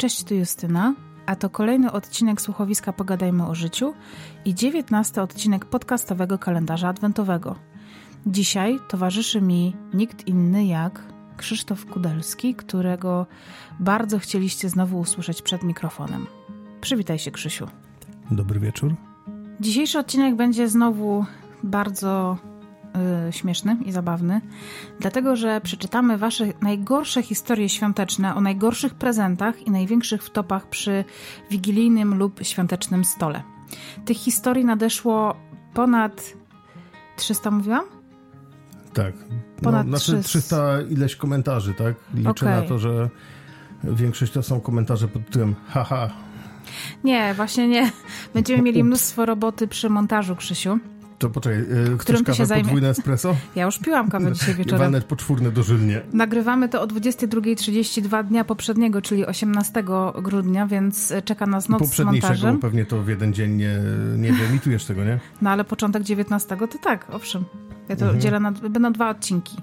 Cześć, tu Justyna, a to kolejny odcinek słuchowiska Pogadajmy o życiu i dziewiętnasty odcinek podcastowego kalendarza adwentowego. Dzisiaj towarzyszy mi nikt inny jak Krzysztof Kudelski, którego bardzo chcieliście znowu usłyszeć przed mikrofonem. Przywitaj się, Krzysiu. Dobry wieczór. Dzisiejszy odcinek będzie znowu bardzo y, śmieszny i zabawny, dlatego że przeczytamy Wasze najgorsze historie świąteczne o najgorszych prezentach i największych wtopach przy wigilijnym lub świątecznym stole. Tych historii nadeszło ponad 300, mówiłam? Tak. Ponad no, znaczy 300 300 ileś komentarzy, tak? Liczę Okej. na to, że większość to są komentarze pod tytułem haha. Nie, właśnie nie. Będziemy mieli mnóstwo roboty przy montażu, Krzysiu. To poczekaj, yy, Którym chcesz ty się kawę zajmie- podwójne espresso? Ja już piłam kawę dzisiaj wieczorem. Walnąć poczwórne dożylnie. Nagrywamy to o 22.32 dnia poprzedniego, czyli 18 grudnia, więc czeka nas noc z Poprzedniejszego, montażem. bo pewnie to w jeden dzień nie, nie wyemitujesz tego, nie? No ale początek 19 to tak, owszem. Ja to Mhm. dzielę na, będą dwa odcinki.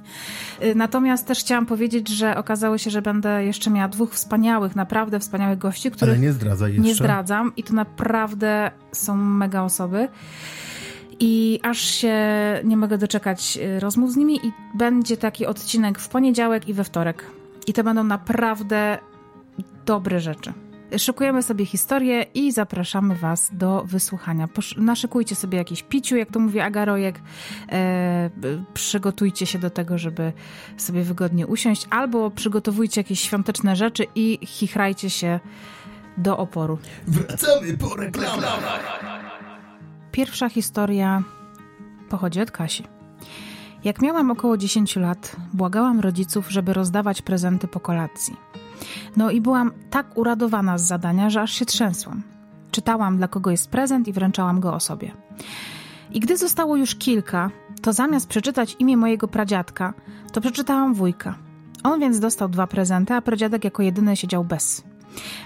Y, Natomiast też chciałam powiedzieć, że okazało się, że będę jeszcze miała dwóch wspaniałych, naprawdę wspaniałych gości, których Ale nie zdradzaj jeszcze. nie zdradzam i to naprawdę są mega osoby. I aż się nie mogę doczekać y, rozmów z nimi i będzie taki odcinek w poniedziałek i we wtorek. I to będą naprawdę dobre rzeczy. Szykujemy sobie historię i zapraszamy Was do wysłuchania. Posz- naszykujcie sobie jakieś piciu, jak to mówi Agarojek. E, przygotujcie się do tego, żeby sobie wygodnie usiąść, albo przygotowujcie jakieś świąteczne rzeczy i chichrajcie się do oporu. Wracamy po reklamach. Pierwsza historia pochodzi od Kasi. Jak miałam około 10 lat, błagałam rodziców, żeby rozdawać prezenty po kolacji. No i byłam tak uradowana z zadania, że aż się trzęsłam. Czytałam, dla kogo jest prezent i wręczałam go osobie. I gdy zostało już kilka, to zamiast przeczytać imię mojego pradziadka, to przeczytałam wujka. On więc dostał dwa prezenty, a pradziadek jako jedyny siedział bez.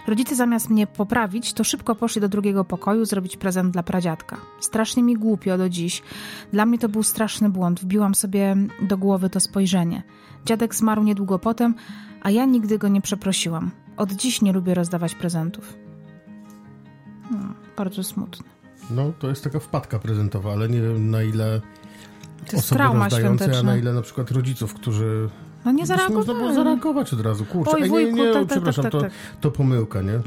Rodzice zamiast mnie poprawić, to szybko poszli do drugiego pokoju zrobić prezent dla pradziadka. Strasznie mi głupio do dziś. Dla mnie to był straszny błąd. Wbiłam sobie do głowy to spojrzenie. Dziadek zmarł niedługo potem, a ja nigdy go nie przeprosiłam. Od dziś nie lubię rozdawać prezentów. Hmm, bardzo smutne. No, to jest taka wpadka prezentowa, ale nie wiem na ile To jest osoby rozdające, a na świąteczna. ile na przykład rodziców, którzy... No nie Można było zareagować od razu, kurczę. Oj, wujku, nie, nie, tak, tak, przepraszam, tak, to, tak. to pomyłka, nie?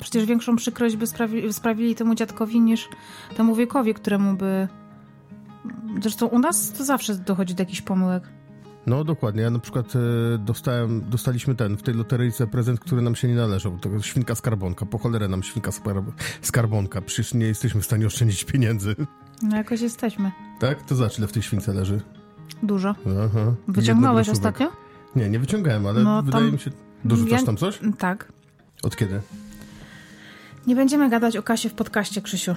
Przecież większą przykrość by sprawi, sprawili temu dziadkowi niż temu wiekowi, któremu by... Zresztą u nas to zawsze dochodzi do jakichś pomyłek. No dokładnie, ja na przykład e, dostałem, dostaliśmy ten, w tej loteryjce prezent, który nam się nie należał, to świnka skarbonka, po cholerę nam świnka skarb- skarbonka, przecież nie jesteśmy w stanie oszczędzić pieniędzy. No jakoś jesteśmy. Tak? To za ile w tej śwince leży? Dużo. Aha. Wyciągnąłeś ostatnio? Nie, nie wyciągałem, ale No, wydaje tam- mi się... Dorzucasz Ja- tam coś? Tak. Od kiedy? Nie będziemy gadać o kasie w podcaście, Krzysiu.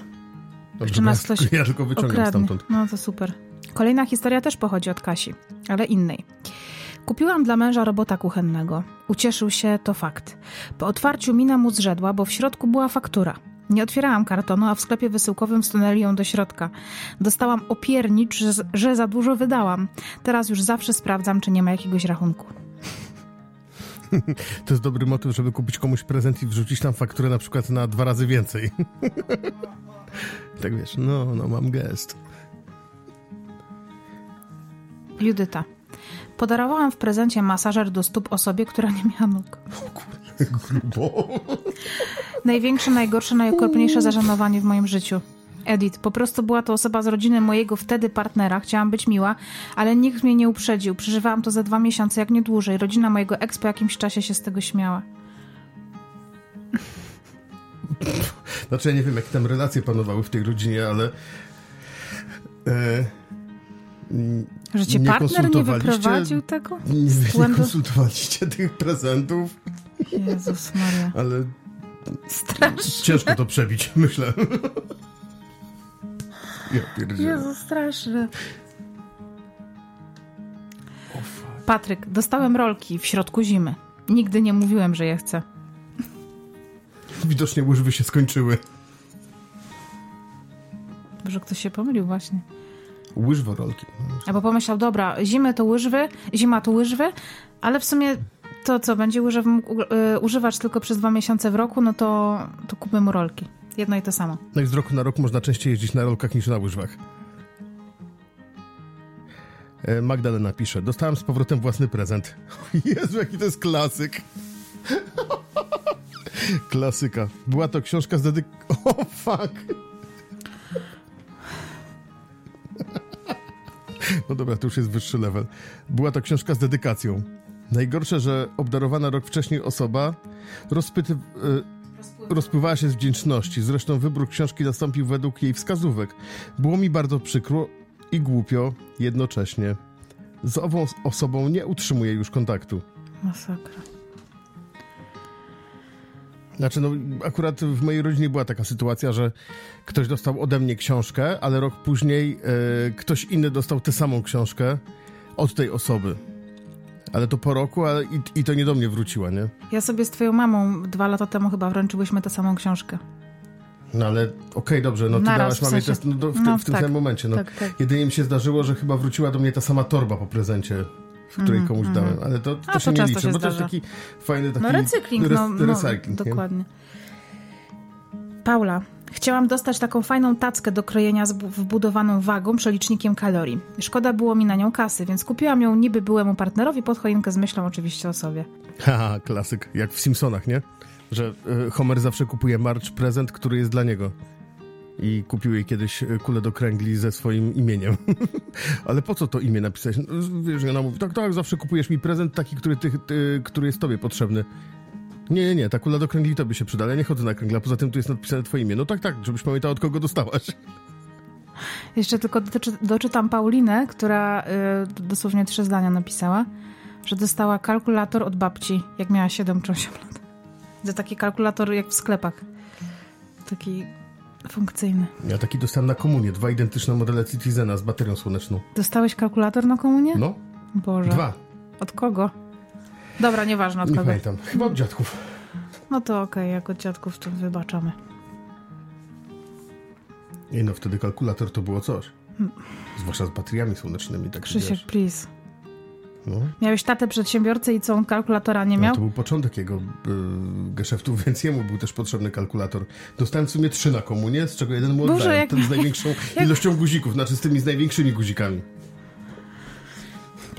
Dobrze, Czy nas ja, ktoś ja tylko wyciągam Okradnie. stamtąd. No to super. Kolejna historia też pochodzi od Kasi, ale innej. Kupiłam dla męża robota kuchennego. Ucieszył się, to fakt. Po otwarciu mina mu zrzedła, bo w środku była faktura. Nie otwierałam kartonu, a w sklepie wysyłkowym wsunęli ją do środka. Dostałam opiernicz, że, że za dużo wydałam. Teraz już zawsze sprawdzam, czy nie ma jakiegoś rachunku. To jest dobry motyw, żeby kupić komuś prezent i wrzucić tam fakturę na przykład na dwa razy więcej. tak wiesz, no, no mam gest. Judyta. Podarowałam w prezencie masażer do stóp osobie, która nie miała nóg. Grubo. Największe, najgorsze, najokropniejsze zażenowanie w moim życiu. Edith, po prostu była to osoba z rodziny mojego wtedy partnera. Chciałam być miła, ale nikt mnie nie uprzedził. Przeżywałam to za dwa miesiące, jak nie dłużej. Rodzina mojego ex po jakimś czasie się z tego śmiała. Znaczy ja nie wiem, jakie tam relacje panowały w tej rodzinie, ale... E, Że cię Nie partner nie wyprowadził tego? nie, nie konsultowaliście tych prezentów, Jezus Maria. ale Strasznie. ciężko to przebić, myślę. Ja pierdzielę. Jezu, straszne. Patryk, dostałem rolki w środku zimy. Nigdy nie mówiłem, że je chcę. Widocznie łyżwy się skończyły. Może ktoś się pomylił właśnie. Łyżworolki. Albo pomyślał, dobra, zimę to łyżwy, zima to łyżwy, ale w sumie to co, będzie y, używać tylko przez dwa miesiące w roku, no to, to kupmy mu rolki. Jedno i to samo. No i z roku na rok można częściej jeździć na rolkach niż na łyżwach. E, Magdalena pisze, dostałem z powrotem własny prezent. Jezu, jaki to jest klasyk. Klasyka. Była to książka z dedyk... O, oh, fuck. No dobra, to już jest wyższy level. Była to książka z dedykacją. Najgorsze, że obdarowana rok wcześniej osoba rozpyty... rozpływała się z wdzięczności. Zresztą wybór książki nastąpił według jej wskazówek. Było mi bardzo przykro i głupio jednocześnie. Z ową osobą nie utrzymuję już kontaktu. Masakra. Znaczy, no, akurat w mojej rodzinie była taka sytuacja, że ktoś dostał ode mnie książkę, ale rok później e, ktoś inny dostał tę samą książkę od tej osoby. Ale to po roku, ale i, i to nie do mnie wróciła, nie? Ja sobie z twoją mamą dwa lata temu chyba wręczyłyśmy tę samą książkę. No ale okej, okay, dobrze, no ty Naraz, dałaś mamie w, sensie... no, do, w, no, w tym tak, samym momencie. No. Tak, tak. Jedynie mi się zdarzyło, że chyba wróciła do mnie ta sama torba po prezencie w której mm, komuś mm. dałem, ale to, to, się nie liczy, się bo to jest taki fajny taki no, recykling, res, no, recycling. No, dokładnie. Paula, Chciałam dostać taką fajną tackę do krojenia z wbudowaną wagą, przelicznikiem kalorii. Szkoda było mi na nią kasy, więc kupiłam ją niby byłemu partnerowi pod choinkę z myślą oczywiście o sobie. Haha, klasyk. Jak w Simpsonach, nie? Że y, Homer zawsze kupuje March prezent, który jest dla niego i kupił jej kiedyś e, kulę do kręgli ze swoim imieniem. Ale po co to imię napisać? No, wiesz, ona mówi, tak, tak, zawsze kupujesz mi prezent taki, który, ty, ty, który jest tobie potrzebny. Nie, nie, nie, ta kula do kręgli tobie się przyda, ale ja nie chodzę na kręgle, a poza tym tu jest napisane twoje imię. No tak, tak, żebyś pamiętał, od kogo dostałaś. Jeszcze tylko doczytam Paulinę, która y, dosłownie trzy zdania napisała, że dostała kalkulator od babci, jak miała 7 czy 8 lat. To taki kalkulator jak w sklepach. Taki Funkcyjny. Ja taki dostałem na komunię. Dwa identyczne modele Citizena z baterią słoneczną. Dostałeś kalkulator na komunię? No. Boże. Dwa. Od kogo? Dobra, nieważne od Nie kogo. pamiętam. Chyba od dziadków. No to okej, jak od dziadków to wybaczamy. I no, wtedy kalkulator to było coś. Hmm. Zwłaszcza z bateriami słonecznymi. Tak Krzysiek, wiesz. please. No. Miałeś tatę przedsiębiorcę i co, on kalkulatora nie no, miał? No, to był początek jego y, geszeftu, więc jemu był też potrzebny kalkulator. Dostałem w sumie trzy na komunie, z czego jeden mu oddałem. Boże, jak... Ten z największą jak... ilością guzików, znaczy z tymi z największymi guzikami.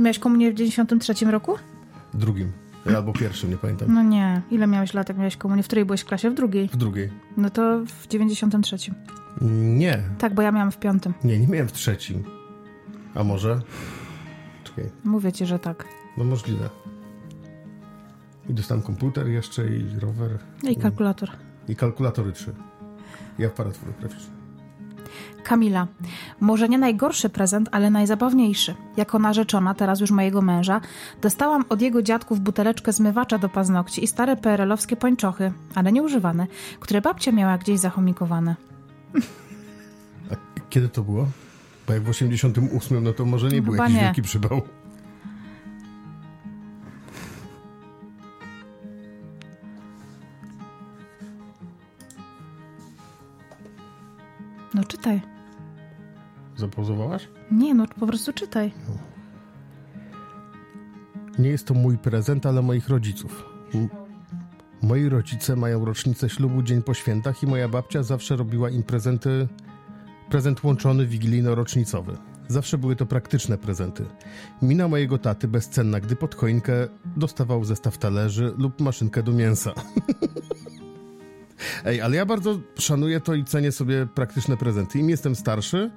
Miałeś komunię w 93 roku? Drugim. Albo pierwszym, nie pamiętam. No nie. Ile miałeś lat, jak miałeś komunię? W której byłeś w klasie? W drugiej? W drugiej. No to w 93. Nie. Tak, bo ja miałam w piątym. Nie, nie miałem w trzecim. A może? Czekaj. Mówię ci, że tak. No możliwe. I dostałem komputer jeszcze i rower. I kalkulator. I kalkulatory trzy. I aparat fotograficzny. Kamila. Może nie najgorszy prezent, ale najzabawniejszy. Jako narzeczona, teraz już mojego męża, dostałam od jego dziadków buteleczkę zmywacza do paznokci i stare PRL-owskie pończochy, ale nieużywane, które babcia miała gdzieś zachomikowane. A kiedy to było? Bo jak w 88, no to może nie był jakiś nie. wielki przybał. No czytaj. Zapauzowałaś? Nie, no po prostu czytaj. Nie jest to mój prezent, ale moich rodziców. Moi rodzice mają rocznicę ślubu dzień po świętach i moja babcia zawsze robiła im prezenty prezent łączony wigilijno-rocznicowy. Zawsze były to praktyczne prezenty. Mina mojego taty bezcenna, gdy pod choinkę dostawał zestaw talerzy lub maszynkę do mięsa. Ej, ale ja bardzo szanuję to i cenię sobie praktyczne prezenty. Im jestem starszy,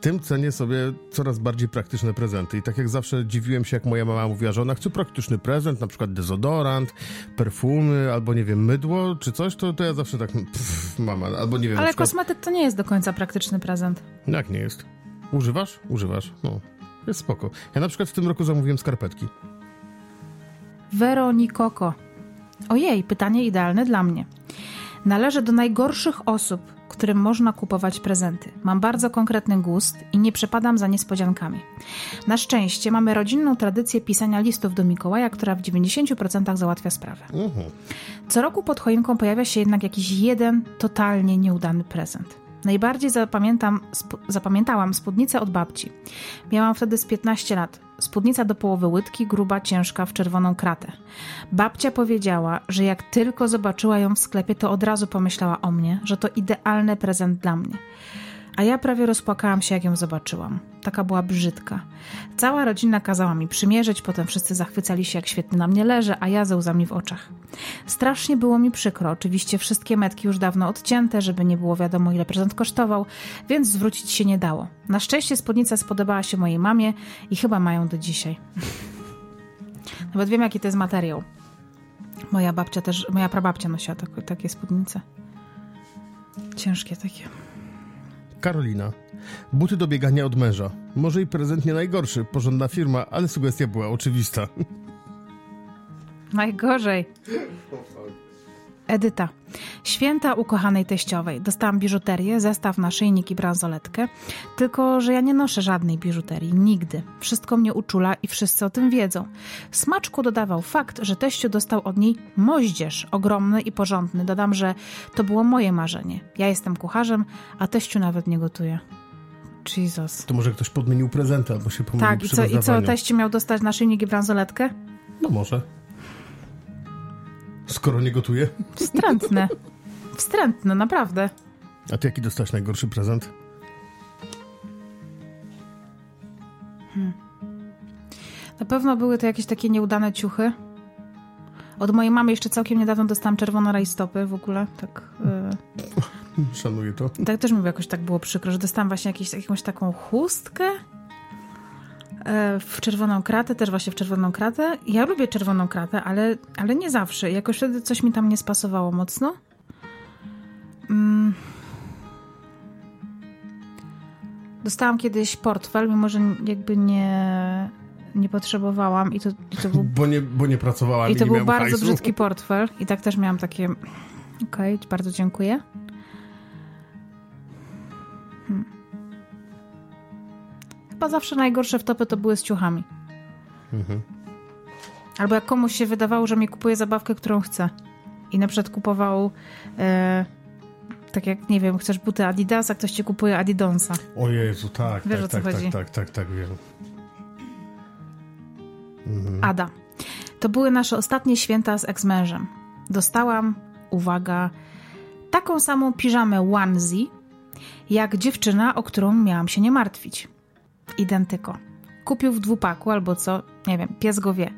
tym cenię sobie coraz bardziej praktyczne prezenty. I tak jak zawsze dziwiłem się, jak moja mama mówiła, że ona chce praktyczny prezent, na przykład dezodorant, perfumy, albo nie wiem, mydło czy coś, to, to ja zawsze tak, pff, mama, albo nie wiem. Ale przykład... kosmetyk to nie jest do końca praktyczny prezent. Jak nie jest? Używasz? Używasz. No, jest spoko. Ja na przykład w tym roku zamówiłem skarpetki. Weronikoko. Ojej, pytanie idealne dla mnie. Należę do najgorszych osób, którym można kupować prezenty. Mam bardzo konkretny gust i nie przepadam za niespodziankami. Na szczęście mamy rodzinną tradycję pisania listów do Mikołaja, która w 90% załatwia sprawę. Uh-huh. Co roku pod choinką pojawia się jednak jakiś jeden totalnie nieudany prezent. Najbardziej zapamiętam, sp- zapamiętałam spódnicę od babci. Miałam wtedy z 15 lat. Spódnica do połowy łydki, gruba, ciężka, w czerwoną kratę. Babcia powiedziała, że jak tylko zobaczyła ją w sklepie, to od razu pomyślała o mnie, że to idealny prezent dla mnie. A ja prawie rozpłakałam się, jak ją zobaczyłam. Taka była brzydka. Cała rodzina kazała mi przymierzyć, potem wszyscy zachwycali się, jak świetnie na mnie leży, a ja ze łzami w oczach. Strasznie było mi przykro. Oczywiście wszystkie metki już dawno odcięte, żeby nie było wiadomo, ile prezent kosztował, więc zwrócić się nie dało. Na szczęście spódnica spodobała się mojej mamie i chyba mają do dzisiaj. Nawet wiem, jaki to jest materiał. Moja babcia też, moja prababcia nosiła tak, takie spódnice. Ciężkie takie. Karolina. Buty do biegania od męża. Może i prezent nie najgorszy, porządna firma, ale sugestia była oczywista. Najgorzej. Edyta. Święta ukochanej teściowej. Dostałam biżuterię, zestaw na szyjnik i bransoletkę. Tylko, że ja nie noszę żadnej biżuterii. Nigdy. Wszystko mnie uczula i wszyscy o tym wiedzą. Smaczku dodawał fakt, że teściu dostał od niej moździerz. Ogromny i porządny. Dodam, że to było moje marzenie. Ja jestem kucharzem, a teściu nawet nie gotuje. Jesus. To może ktoś podmienił prezenty albo się pomylił Tak, i co, i co teściu miał dostać na szyjnik i bransoletkę? No może. Skoro nie gotuje. Wstrętne. Wstrętne, naprawdę. A ty jaki dostałeś najgorszy prezent? Na pewno były to jakieś takie nieudane ciuchy. Od mojej mamy jeszcze całkiem niedawno dostałam czerwone rajstopy w ogóle. Tak, yy, Szanuję to. tak też mi jakoś tak było przykro, że dostałam właśnie jakieś, jakąś taką chustkę e, w czerwoną kratę, też właśnie w czerwoną kratę. Ja lubię czerwoną kratę, ale, ale nie zawsze. Jakoś wtedy coś mi tam nie spasowało mocno. Mm. Dostałam kiedyś portfel, mimo że jakby nie, nie potrzebowałam i to, i to był Bo nie, bo nie pracowałam i i, to był bardzo hajsu. brzydki portfel. I tak też miałam takie. Okej, bardzo dziękuję. Hmm. Chyba zawsze najgorsze wtopy to były z ciuchami. Mhm. Albo jak komuś się wydawało, że mi kupuje zabawkę, którą chce. I na przykład kupował. E, tak jak, nie wiem, chcesz buty Adidasa, ktoś ci kupuje Adidonsa. O Jezu, tak, Wiesz, tak, o co tak, chodzi. tak, tak, tak, tak, wiem. Mhm. Ada. To były nasze ostatnie święta z eks-mężem. Dostałam, uwaga, taką samą piżamę onesie, jak dziewczyna, o którą miałam się nie martwić. Identyko. Kupił w dwupaku albo co, nie wiem, pies go wie.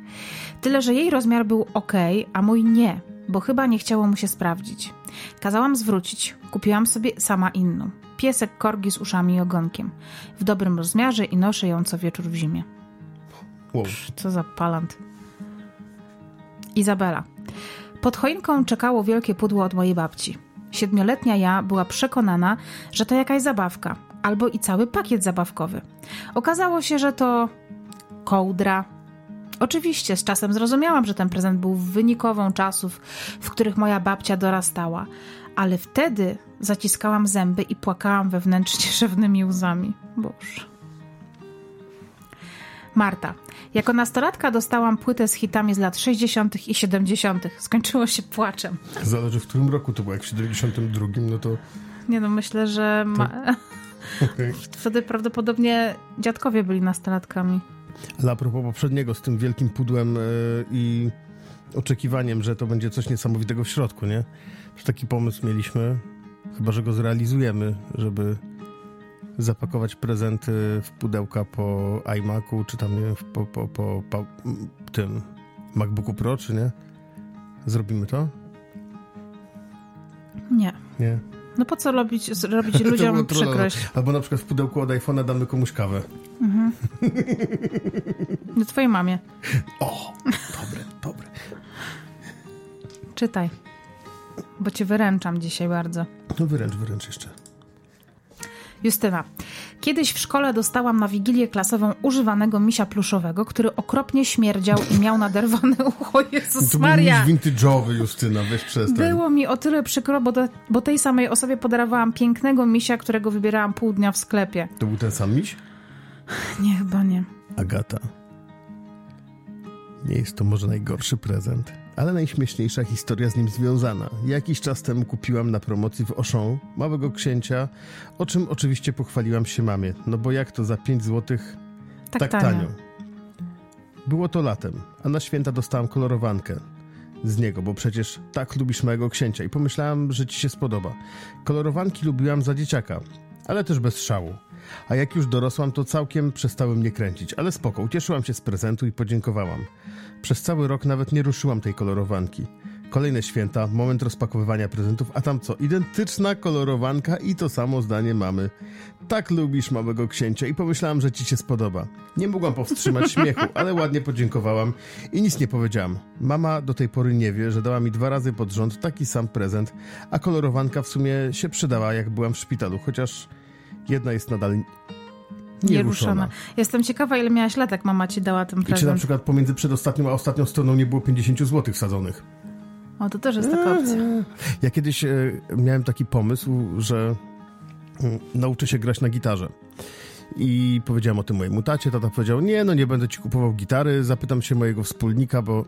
Tyle, że jej rozmiar był ok, a mój nie, bo chyba nie chciało mu się sprawdzić. Kazałam zwrócić. Kupiłam sobie sama inną. Piesek korgi z uszami i ogonkiem. W dobrym rozmiarze i noszę ją co wieczór w zimie. Wow. Co za palant. Izabela. Pod choinką czekało wielkie pudło od mojej babci. Siedmioletnia ja była przekonana, że to jakaś zabawka, albo i cały pakiet zabawkowy. Okazało się, że to kołdra. Oczywiście, z czasem zrozumiałam, że ten prezent był wynikową czasów, w których moja babcia dorastała, ale wtedy zaciskałam zęby i płakałam wewnętrznie rzewnymi łzami. Boże. Marta. Jako nastolatka dostałam płytę z hitami z lat 60. i 70. Skończyło się płaczem. Zależy w którym roku to było. Jak w 72, no to Nie no, myślę, że ma... okej. wtedy prawdopodobnie dziadkowie byli nastolatkami. Ale a propos poprzedniego, z tym wielkim pudłem e, i oczekiwaniem, że to będzie coś niesamowitego w środku, nie? Że taki pomysł mieliśmy, chyba że go zrealizujemy, żeby zapakować prezenty w pudełka po iMacu, czy tam, nie wiem, po, po, po, po tym MacBooku Pro, czy nie? Zrobimy to? Nie. Nie. No po co robić, robić ludziom trudno. przykrość? Albo na przykład w pudełku od iPhone'a damy komuś kawę. No twojej mamie. O, dobre, dobre. Czytaj. Bo cię wyręczam dzisiaj bardzo. No wyręcz, wyręcz jeszcze. Justyna. Kiedyś w szkole dostałam na wigilię klasową używanego misia pluszowego, który okropnie śmierdział i miał naderwane ucho. Jezus To był Maria! vintage'owy, Justyna, weź przestań. Było mi o tyle przykro, bo, do, bo tej samej osobie podarowałam pięknego misia, którego wybierałam pół dnia w sklepie. To był ten sam miś? Nie, chyba nie. Agata. Nie jest to może najgorszy prezent, ale najśmieszniejsza historia z nim związana. Jakiś czas temu kupiłam na promocji w Auchan małego księcia, o czym oczywiście pochwaliłam się mamie, no bo jak to za 5 złotych Tak, tak tanio. tanio. Było to latem, a na święta dostałam kolorowankę z niego, bo przecież tak lubisz mojego księcia i pomyślałam, że ci się spodoba. Kolorowanki lubiłam za dzieciaka, ale też bez szału. A jak już dorosłam, to całkiem przestały mnie kręcić, ale spoko, ucieszyłam się z prezentu i podziękowałam. Przez cały rok nawet nie ruszyłam tej kolorowanki. Kolejne święta, moment rozpakowywania prezentów, a tam co? Identyczna kolorowanka i to samo zdanie mamy. Tak lubisz małego księcia i pomyślałam, że ci się spodoba. Nie mogłam powstrzymać śmiechu, ale ładnie podziękowałam i nic nie powiedziałam. Mama do tej pory nie wie, że dała mi dwa razy pod rząd taki sam prezent, a kolorowanka w sumie się przydała, jak byłam w szpitalu, chociaż jedna jest nadal nieruszona. Jestem ciekawa, ile miałaś lat, jak mama ci dała ten prezent. I czy na przykład pomiędzy przedostatnią a ostatnią stroną nie było 50 zł wsadzonych? O, to też jest taka opcja. Ja kiedyś e, miałem taki pomysł, że mm, nauczę się grać na gitarze. I powiedziałem o tym mojemu tacie. Tata powiedział: Nie, no nie będę ci kupował gitary. Zapytam się mojego wspólnika, bo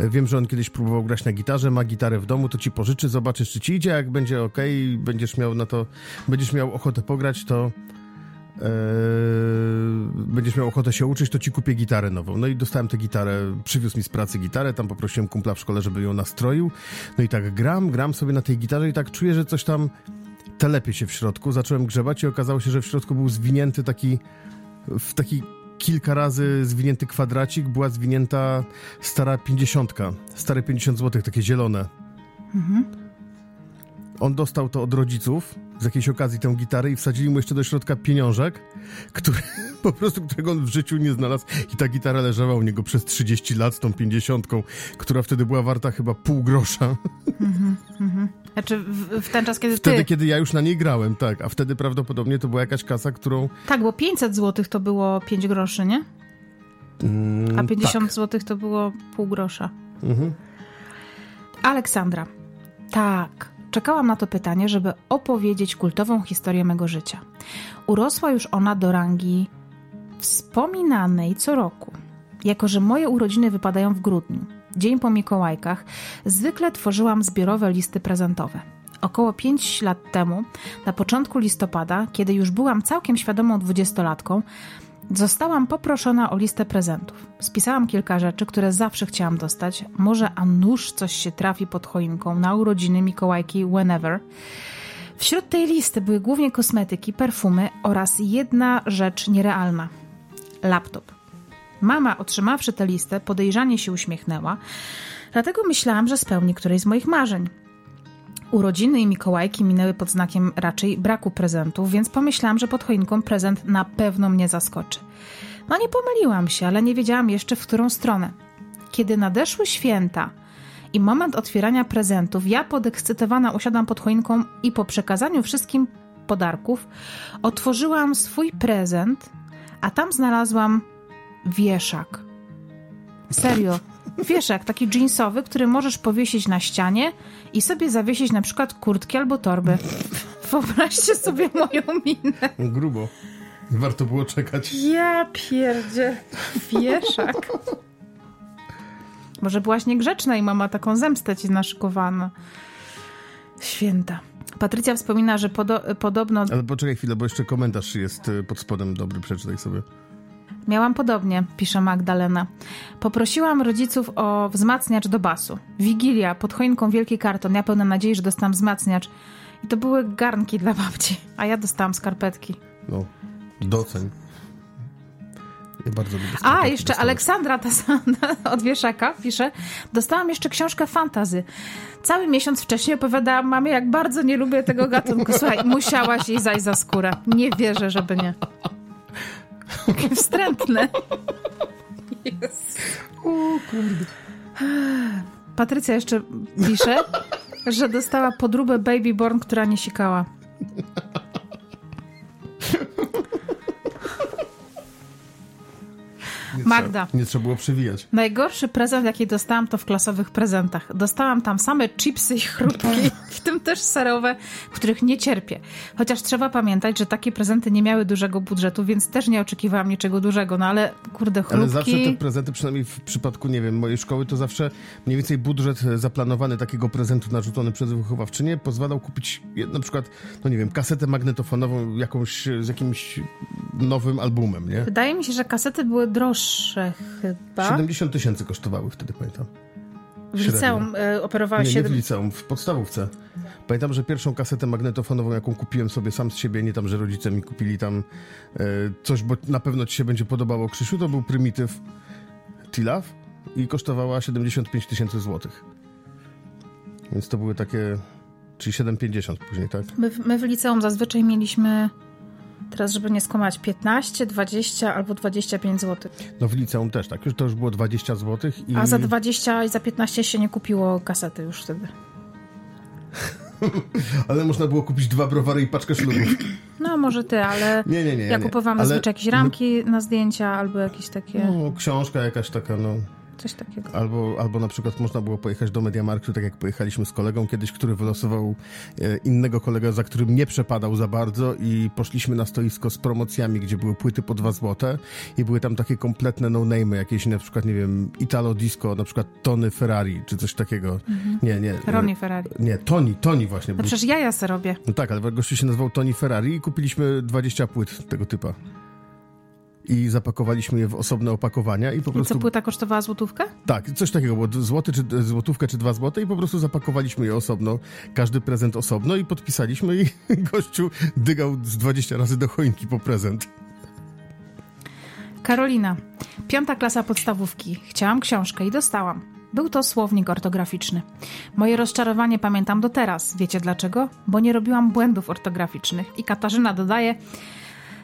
wiem, że on kiedyś próbował grać na gitarze, ma gitarę w domu, to ci pożyczy, zobaczysz, czy ci idzie. Jak będzie ok, będziesz miał na to, będziesz miał ochotę pograć, to Eee, będziesz miał ochotę się uczyć, to ci kupię gitarę nową. No i dostałem tę gitarę, przywiózł mi z pracy gitarę, tam poprosiłem kumpla w szkole, żeby ją nastroił. No i tak gram, gram sobie na tej gitarze i tak czuję, że coś tam telepie się w środku. Zacząłem grzebać i okazało się, że w środku był zwinięty taki, w taki kilka razy zwinięty kwadracik, była zwinięta stara pięćdziesiątka, stare 50 zł, takie zielone. Mhm. On dostał to od rodziców, z jakiejś okazji tę gitarę i wsadzili mu jeszcze do środka pieniążek, który, po prostu którego on w życiu nie znalazł i ta gitara leżała u niego przez 30 lat z tą pięćdziesiątką, która wtedy była warta chyba pół grosza. Mhm, mhm. Znaczy w, w, ten czas, kiedy Wtedy, ty... kiedy ja już na niej grałem, tak, a wtedy prawdopodobnie to była jakaś kasa, którą... Tak, bo 500 zł to było 5 groszy, nie? Mm, a 50 tak. zł to było pół grosza. Mhm. Aleksandra. Tak, Czekałam na to pytanie, żeby opowiedzieć kultową historię mego życia. Urosła już ona do rangi wspominanej co roku. Jako, że moje urodziny wypadają w grudniu, dzień po Mikołajkach, zwykle tworzyłam zbiorowe listy prezentowe. Około 5 lat temu, na początku listopada, kiedy już byłam całkiem świadomą dwudziestolatką, Zostałam poproszona o listę prezentów. Spisałam kilka rzeczy, które zawsze chciałam dostać. Może a nuż coś się trafi pod choinką na urodziny Mikołajki whenever. Wśród tej listy były głównie kosmetyki, perfumy oraz jedna rzecz nierealna. Laptop. Mama, otrzymawszy tę listę, podejrzanie się uśmiechnęła, dlatego myślałam, że spełni któreś z moich marzeń. Urodziny i Mikołajki minęły pod znakiem raczej braku prezentów, więc pomyślałam, że pod choinką prezent na pewno mnie zaskoczy. No nie pomyliłam się, ale nie wiedziałam jeszcze w którą stronę. Kiedy nadeszły święta i moment otwierania prezentów, ja podekscytowana usiadłam pod choinką i po przekazaniu wszystkim podarków otworzyłam swój prezent, a tam znalazłam wieszak. Serio, wieszak taki jeansowy, który możesz powiesić na ścianie i sobie zawiesić na przykład kurtki albo torby. Wyobraźcie sobie moją minę. Grubo. Warto było czekać. Ja pierdzie. Wieszak. Może byłaś niegrzeczna i mama taką zemstę ci naszykowano. Święta. Patrycja wspomina, że podo podobno... Ale poczekaj chwilę, bo jeszcze komentarz jest y, pod spodem dobry, przeczytaj sobie. Miałam podobnie, pisze Magdalena. Poprosiłam rodziców o wzmacniacz do basu. Wigilia, pod choinką wielki karton. Ja pełna nadziei, że dostałam wzmacniacz. I to były garnki dla babci, a ja dostałam skarpetki. No, doceń. Ja bardzo lubię A, jeszcze dostać. Aleksandra ta od Wieszaka pisze, dostałam jeszcze książkę fantazy. Cały miesiąc wcześniej opowiadałam mamie, jak bardzo nie lubię tego gatunku. Słuchaj, musiałaś jej zajść za skórę. Nie wierzę, żeby nie. Wstrętne. Yes. O kurde. Patrycja jeszcze pisze, że dostała podróbę Baby Born, która nie sikała. Nie Magda. Trzeba, nie trzeba było przewijać. Najgorszy prezent, jaki dostałam, to w klasowych prezentach. Dostałam tam same chipsy i chrupki, w tym też serowe, których nie cierpię. Chociaż trzeba pamiętać, że takie prezenty nie miały dużego budżetu, więc też nie oczekiwałam niczego dużego. No ale kurde, chrupki... Ale zawsze te prezenty, przynajmniej w przypadku, nie wiem, mojej szkoły, to zawsze mniej więcej budżet zaplanowany takiego prezentu narzucony przez wychowawczynię pozwalał kupić na przykład, no nie wiem, kasetę magnetofonową jakąś z jakimś nowym albumem, nie? Wydaje mi się, że kasety były droższe droższe chyba. 70 tysięcy kosztowały wtedy, pamiętam. W liceum y, operowałeś Nie, nie 7... w liceum, w podstawówce. Pamiętam, że pierwszą kasetę magnetofonową, jaką kupiłem sobie sam z siebie, nie tam, że rodzice mi kupili tam e, coś, bo na pewno ci się będzie podobało, Krzysiu, to był prymityw Tilaf i kosztowała 75 tysięcy złotych. Więc to były takie, czyli 7,50 później, tak? My, my w liceum zazwyczaj mieliśmy, teraz żeby nie skłamać, 15, 20 albo 25 zł. No w liceum też, tak? Już to już było 20 złotych i... A za 20 i za 15 się nie kupiło kasety już wtedy. Ale można było kupić dwa browary i paczkę szlugów. No może ty, ale Nie, nie, nie. ja kupowałam Ale- zazwyczaj jakieś ramki na zdjęcia albo jakieś takie, No, książka jakaś taka, no... coś takiego. Albo, albo na przykład można było pojechać do Mediamarktu, tak jak pojechaliśmy z kolegą kiedyś, który wylosował e, innego kolegę, za którym nie przepadał za bardzo i poszliśmy na stoisko z promocjami, gdzie były płyty po 2 złote i były tam takie kompletne no-name'y, jakieś na przykład, nie wiem, Italo Disco, na przykład Tony Ferrari, czy coś takiego. Nie, nie. e, Ronnie Ferrari. Nie, Tony, Tony właśnie. No był- przecież ja ja se robię. No tak, ale gościu się nazywał Tony Ferrari i kupiliśmy 20 płyt tego typa. I zapakowaliśmy je w osobne opakowania i po I prostu... co, płyta kosztowała złotówkę? Tak, coś takiego było, złoty czy, złotówkę czy dwa złote i po prostu zapakowaliśmy je osobno, każdy prezent osobno i podpisaliśmy i gościu dygał z 20 razy do choinki po prezent. Karolina. Piąta klasa podstawówki. Chciałam książkę i dostałam. Był to słownik ortograficzny. Moje rozczarowanie pamiętam do teraz. Wiecie dlaczego? Bo nie robiłam błędów ortograficznych. I Katarzyna dodaje,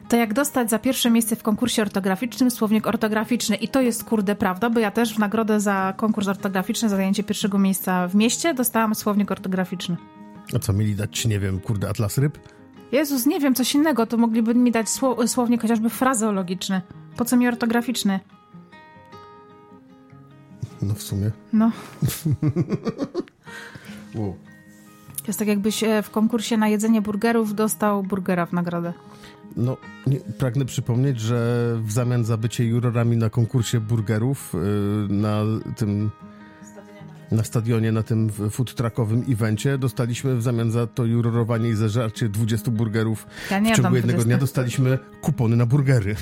to jak dostać za pierwsze miejsce w konkursie ortograficznym słownik ortograficzny. I to jest kurde prawda, bo ja też w nagrodę za konkurs ortograficzny, za zajęcie pierwszego miejsca w mieście dostałam słownik ortograficzny. A co, mieli dać nie wiem, kurde, atlas ryb? Jezus, nie wiem, coś innego, to mogliby mi dać sło- słownik chociażby frazeologiczny. Po co mi ortograficzny? No w sumie. No. Wow. To jest tak jakbyś e, w konkursie na jedzenie burgerów dostał burgera w nagrodę. No, nie, pragnę przypomnieć, że w zamian za bycie jurorami na konkursie burgerów yy, na tym na stadionie, na tym food truckowym evencie dostaliśmy w zamian za to jurorowanie i zażarcie 20 burgerów Ja w ciągu jednego 20. dnia dostaliśmy kupony na burgery.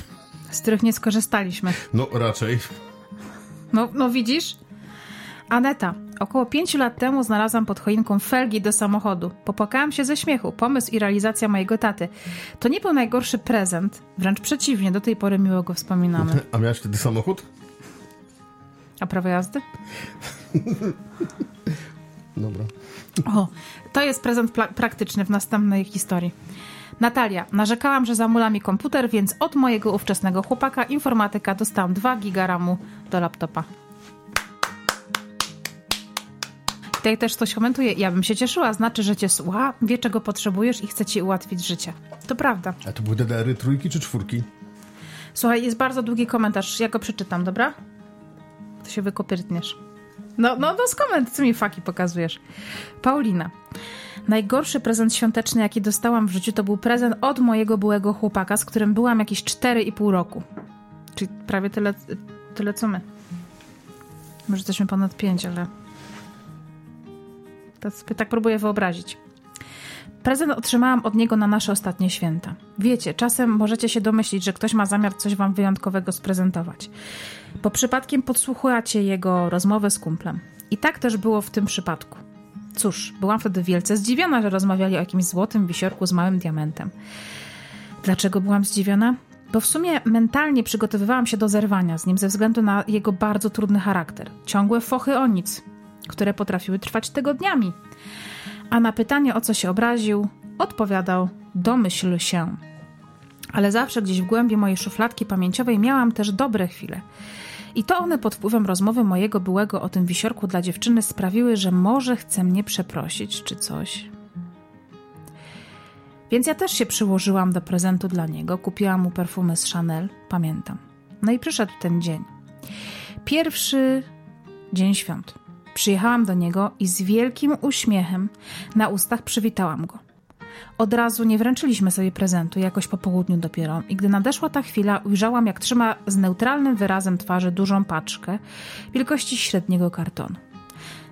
Z których nie skorzystaliśmy. No raczej. No, no widzisz? Aneta. Około pięciu lat temu znalazłam pod choinką felgi do samochodu. Popłakałam się ze śmiechu. Pomysł i realizacja mojego taty. To nie był najgorszy prezent. Wręcz przeciwnie, do tej pory miło go wspominamy. A miałeś wtedy samochód? A prawo jazdy? Dobra. O, to jest prezent praktyczny w następnej historii. Natalia, narzekałam, że zamula mi komputer, więc od mojego ówczesnego chłopaka informatyka dostałam 2 giga ramu do laptopa. Tutaj też ktoś komentuje, ja bym się cieszyła, znaczy, że cię słucha, wie czego potrzebujesz i chce ci ułatwić życie. To prawda. A to były DDR-y trójki czy czwórki? Słuchaj, jest bardzo długi komentarz, ja go przeczytam, dobra? To się wykopyrtniesz. No, no, no skoment, co mi faki pokazujesz. Paulina. Najgorszy prezent świąteczny, jaki dostałam w życiu, to był prezent od mojego byłego chłopaka, z którym byłam jakieś 4,5 roku. Czyli prawie tyle, tyle co my. Może jesteśmy ponad 5, ale... Sobie tak próbuję wyobrazić. Prezent otrzymałam od niego na nasze ostatnie święta. Wiecie, czasem możecie się domyślić, że ktoś ma zamiar coś wam wyjątkowego sprezentować, bo przypadkiem podsłuchujecie jego rozmowę z kumplem. I tak też było w tym przypadku. Cóż, byłam wtedy wielce zdziwiona, że rozmawiali o jakimś złotym wisiorku z małym diamentem. Dlaczego byłam zdziwiona? Bo w sumie mentalnie przygotowywałam się do zerwania z nim ze względu na jego bardzo trudny charakter. Ciągłe fochy o nic, które potrafiły trwać tygodniami. A na pytanie, o co się obraził, odpowiadał: Domyśl się. Ale zawsze gdzieś w głębi mojej szufladki pamięciowej miałam też dobre chwile. I to one pod wpływem rozmowy mojego byłego o tym wisiorku dla dziewczyny sprawiły, że może chce mnie przeprosić czy coś. Więc ja też się przyłożyłam do prezentu dla niego, kupiłam mu perfumy z Chanel, pamiętam. No i przyszedł ten dzień. Pierwszy dzień świąt. Przyjechałam do niego i z wielkim uśmiechem na ustach przywitałam go. Od razu nie wręczyliśmy sobie prezentu, jakoś po południu dopiero, i gdy nadeszła ta chwila, ujrzałam, jak trzyma z neutralnym wyrazem twarzy dużą paczkę wielkości średniego kartonu.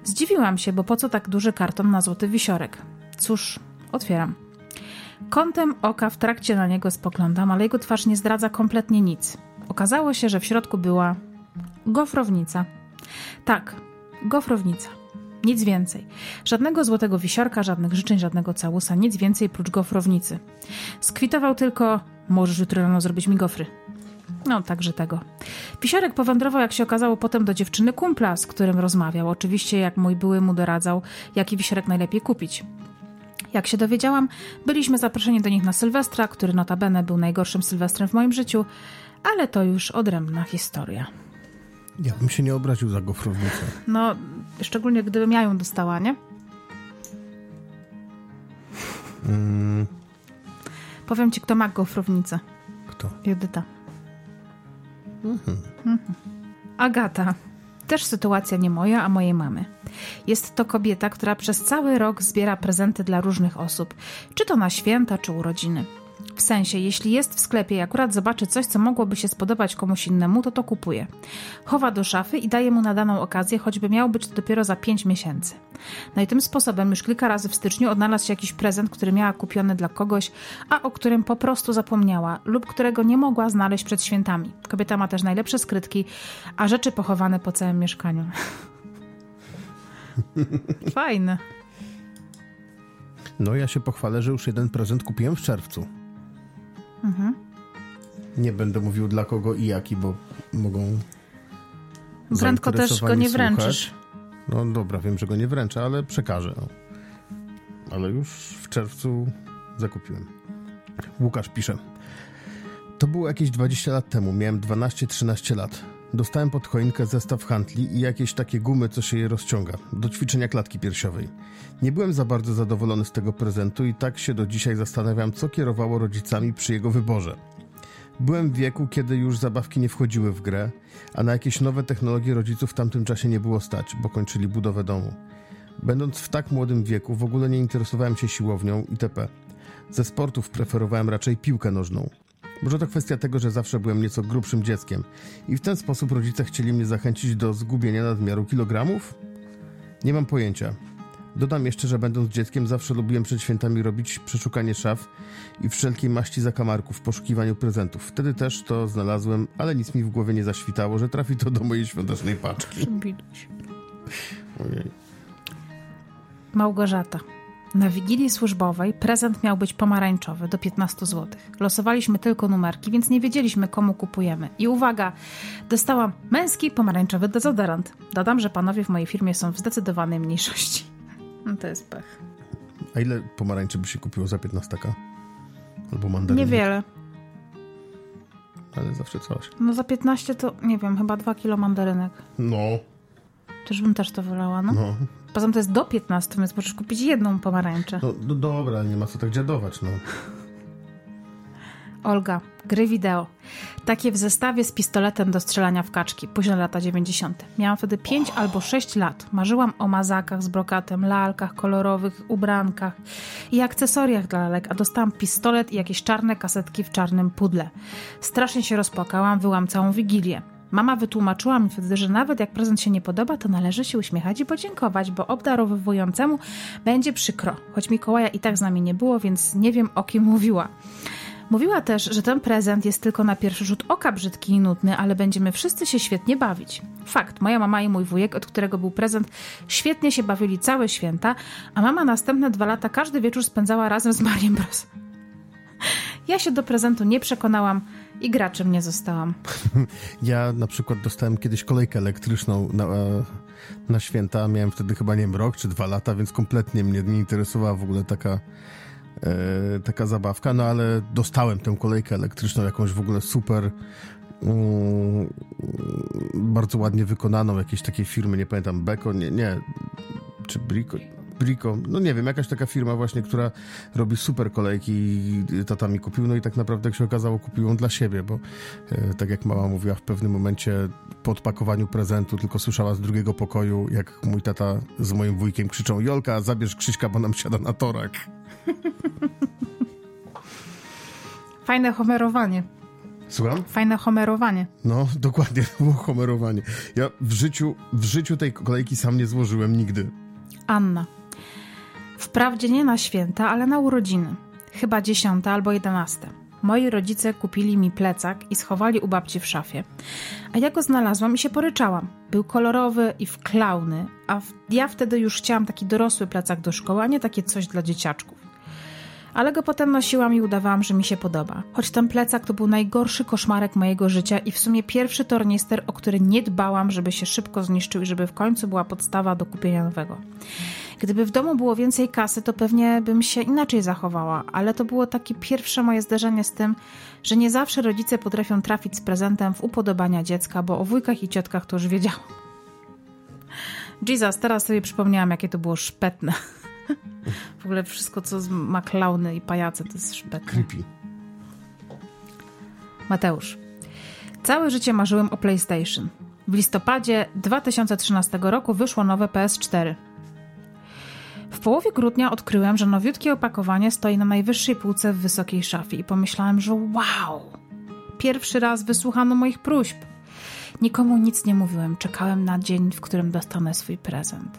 Zdziwiłam się, bo po co tak duży karton na złoty wisiorek? Cóż, otwieram. Kątem oka w trakcie na niego spoglądam, ale jego twarz nie zdradza kompletnie nic. Okazało się, że w środku była gofrownica. Tak, gofrownica. Nic więcej. Żadnego złotego wisiorka, żadnych życzeń, żadnego całusa, nic więcej prócz gofrownicy. Skwitował tylko, możesz jutro rano zrobić mi gofry. No, także tego. Pisiorek powędrował, jak się okazało, potem do dziewczyny kumpla, z którym rozmawiał. Oczywiście, jak mój były mu doradzał, jaki wisiorek najlepiej kupić. Jak się dowiedziałam, byliśmy zaproszeni do nich na Sylwestra, który notabene był najgorszym Sylwestrem w moim życiu, ale to już odrębna historia. Ja bym się nie obraził za gofrownicę. No, szczególnie gdybym ja ją dostała, nie? Mm. Powiem ci, kto ma gofrownicę. Kto? Judyta. Mhm. Mhm. Agata. Też sytuacja nie moja, a mojej mamy. Jest to kobieta, która przez cały rok zbiera prezenty dla różnych osób, czy to na święta, czy urodziny. W sensie, jeśli jest w sklepie i akurat zobaczy coś, co mogłoby się spodobać komuś innemu, to to kupuje. Chowa do szafy i daje mu na daną okazję, choćby miał być to dopiero za 5 miesięcy. No i tym sposobem już kilka razy w styczniu odnalazł się jakiś prezent, który miała kupiony dla kogoś, a o którym po prostu zapomniała lub którego nie mogła znaleźć przed świętami. Kobieta ma też najlepsze skrytki, a rzeczy pochowane po całym mieszkaniu. Fajne. No ja się pochwalę, że już jeden prezent kupiłem w czerwcu. Mhm. Nie będę mówił dla kogo i jaki, bo mogą. Prędko też go nie wręczysz. No dobra, wiem, że go nie wręczę, ale przekażę. Ale już w czerwcu zakupiłem. Łukasz pisze. To było jakieś 20 lat temu, miałem 12-13 lat. Dostałem pod choinkę zestaw handli i jakieś takie gumy, co się je rozciąga, do ćwiczenia klatki piersiowej. Nie byłem za bardzo zadowolony z tego prezentu i tak się do dzisiaj zastanawiam, co kierowało rodzicami przy jego wyborze. Byłem w wieku, kiedy już zabawki nie wchodziły w grę, a na jakieś nowe technologie rodziców w tamtym czasie nie było stać, bo kończyli budowę domu. Będąc w tak młodym wieku, w ogóle nie interesowałem się siłownią itp. Ze sportów preferowałem raczej piłkę nożną. Może to kwestia tego, że zawsze byłem nieco grubszym dzieckiem i w ten sposób rodzice chcieli mnie zachęcić do zgubienia nadmiaru kilogramów? Nie mam pojęcia. Dodam jeszcze, że będąc dzieckiem zawsze lubiłem przed świętami robić przeszukanie szaf i wszelkiej maści zakamarków w poszukiwaniu prezentów. Wtedy też to znalazłem, ale nic mi w głowie nie zaświtało, że trafi to do mojej świątecznej paczki. Ojej. Małgorzata. Na wigilii służbowej prezent miał być pomarańczowy do 15 zł. Losowaliśmy tylko numerki, więc nie wiedzieliśmy, komu kupujemy. I uwaga, dostałam męski pomarańczowy dezodorant. Dodam, że panowie w mojej firmie są w zdecydowanej mniejszości. No to jest pech. A ile pomarańczy by się kupiło za 15? Albo mandarynek? Niewiele. Ale zawsze coś. No za 15 to, nie wiem, chyba 2 kilo mandarynek. No. Czyżbym też to wolała, no? No. Poza tym to jest do 15, więc możesz kupić jedną pomarańczę. No, no dobra, nie ma co tak dziadować, no. Olga, gry wideo. Takie w zestawie z pistoletem do strzelania w kaczki, późne lata 90. Miałam wtedy 5 albo 6 lat. Marzyłam o mazakach z brokatem, lalkach kolorowych, ubrankach i akcesoriach dla lalek, a dostałam pistolet i jakieś czarne kasetki w czarnym pudle. Strasznie się rozpłakałam, wyłam całą wigilię. Mama wytłumaczyła mi wtedy, że nawet jak prezent się nie podoba, to należy się uśmiechać i podziękować, bo obdarowującemu będzie przykro. Choć Mikołaja i tak z nami nie było, więc nie wiem o kim mówiła. Mówiła też, że ten prezent jest tylko na pierwszy rzut oka brzydki i nudny, ale będziemy wszyscy się świetnie bawić. Fakt, moja mama i mój wujek, od którego był prezent, świetnie się bawili całe święta, a mama następne dwa lata każdy wieczór spędzała razem z Mariem Bros. Ja się do prezentu nie przekonałam i graczem nie zostałam. Ja na przykład dostałem kiedyś kolejkę elektryczną na, e, na święta. Miałem wtedy chyba, nie wiem, rok czy dwa lata, więc kompletnie mnie nie interesowała w ogóle taka e, taka zabawka, no ale dostałem tę kolejkę elektryczną, jakąś w ogóle super mm, bardzo ładnie wykonaną, jakiejś takiej firmy, nie pamiętam, Beko, nie, nie, czy Brico, Brico, no nie wiem, jakaś taka firma właśnie, która robi super kolejki i tata mi kupił, no i tak naprawdę jak się okazało kupił ją dla siebie, bo e, tak jak mama mówiła w pewnym momencie po odpakowaniu prezentu tylko słyszała z drugiego pokoju, jak mój tata z moim wujkiem krzyczą Jolka, zabierz Krzyśka, bo nam siada na torak. Fajne homerowanie. Słucham? Fajne homerowanie. No, dokładnie, to było homerowanie. Ja w życiu, w życiu tej kolejki sam nie złożyłem nigdy. Anna. Wprawdzie nie na święta, ale na urodziny. Chyba dziesiąte albo jedenaste. Moi rodzice kupili mi plecak i schowali u babci w szafie. A ja go znalazłam i się poryczałam. Był kolorowy i wklauny, a w, ja wtedy już chciałam taki dorosły plecak do szkoły, a nie takie coś dla dzieciaczków. Ale go potem nosiłam i udawałam, że mi się podoba. Choć ten plecak to był najgorszy koszmarek mojego życia i w sumie pierwszy tornister, o który nie dbałam, żeby się szybko zniszczył i żeby w końcu była podstawa do kupienia nowego. Gdyby w domu było więcej kasy, to pewnie bym się inaczej zachowała, ale to było takie pierwsze moje zderzenie z tym, że nie zawsze rodzice potrafią trafić z prezentem w upodobania dziecka, bo o wujkach i ciotkach to już wiedziałam. Jesus, teraz sobie przypomniałam, jakie to było szpetne. W ogóle wszystko, co ma klauny i pajace, to jest szpetne. Creepy. Mateusz. Całe życie marzyłem o PlayStation. W listopadzie 2013 roku wyszło nowe PS4. W połowie grudnia odkryłem, że nowiutkie opakowanie stoi na najwyższej półce w wysokiej szafie i pomyślałem, że wow! Pierwszy raz wysłuchano moich próśb. Nikomu nic nie mówiłem, czekałem na dzień, w którym dostanę swój prezent.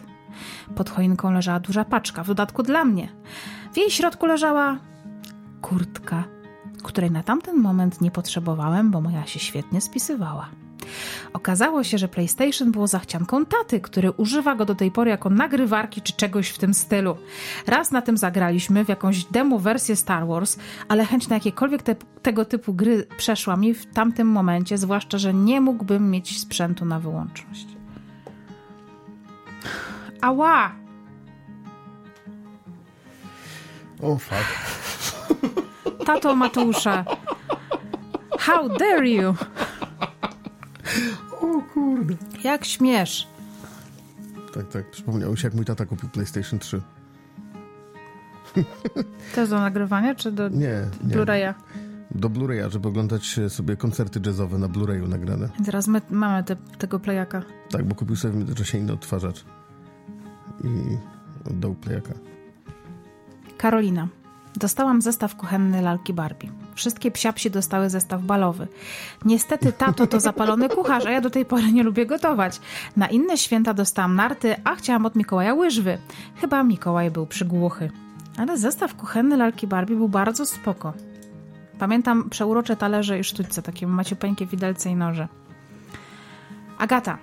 Pod choinką leżała duża paczka, w dodatku dla mnie. W jej środku leżała kurtka, której na tamten moment nie potrzebowałem, bo moja się świetnie spisywała. Okazało się, że PlayStation było zachcianką taty, który używa go do tej pory jako nagrywarki czy czegoś w tym stylu. Raz na tym zagraliśmy w jakąś demo wersję Star Wars, ale chęć na jakiekolwiek te, tego typu gry przeszła mi w tamtym momencie, zwłaszcza, że nie mógłbym mieć sprzętu na wyłączność. Ała! O oh, fuck. Tato Mateusza. How dare you? O kurde. Jak śmiesz? Tak, tak. Przypomniało się, jak mój tata kupił PlayStation 3. To jest do nagrywania, czy do Nie, nie. Blu-raya? Do Blu-raya, żeby oglądać sobie koncerty jazzowe na Blu-rayu nagrane. Teraz my mamy te, tego playaka. Tak, bo kupił sobie w międzyczasie inny odtwarzacz. I oddał playaka. Karolina. Dostałam zestaw kuchenny lalki Barbie. Wszystkie psiapsi dostały zestaw balowy. Niestety tato to zapalony kucharz, a ja do tej pory nie lubię gotować. Na inne święta dostałam narty, a chciałam od Mikołaja łyżwy. Chyba Mikołaj był przygłuchy. Ale zestaw kuchenny lalki Barbie był bardzo spoko. Pamiętam przeurocze talerze i sztućce, takie maciupeńkie widelce i noże. Agata.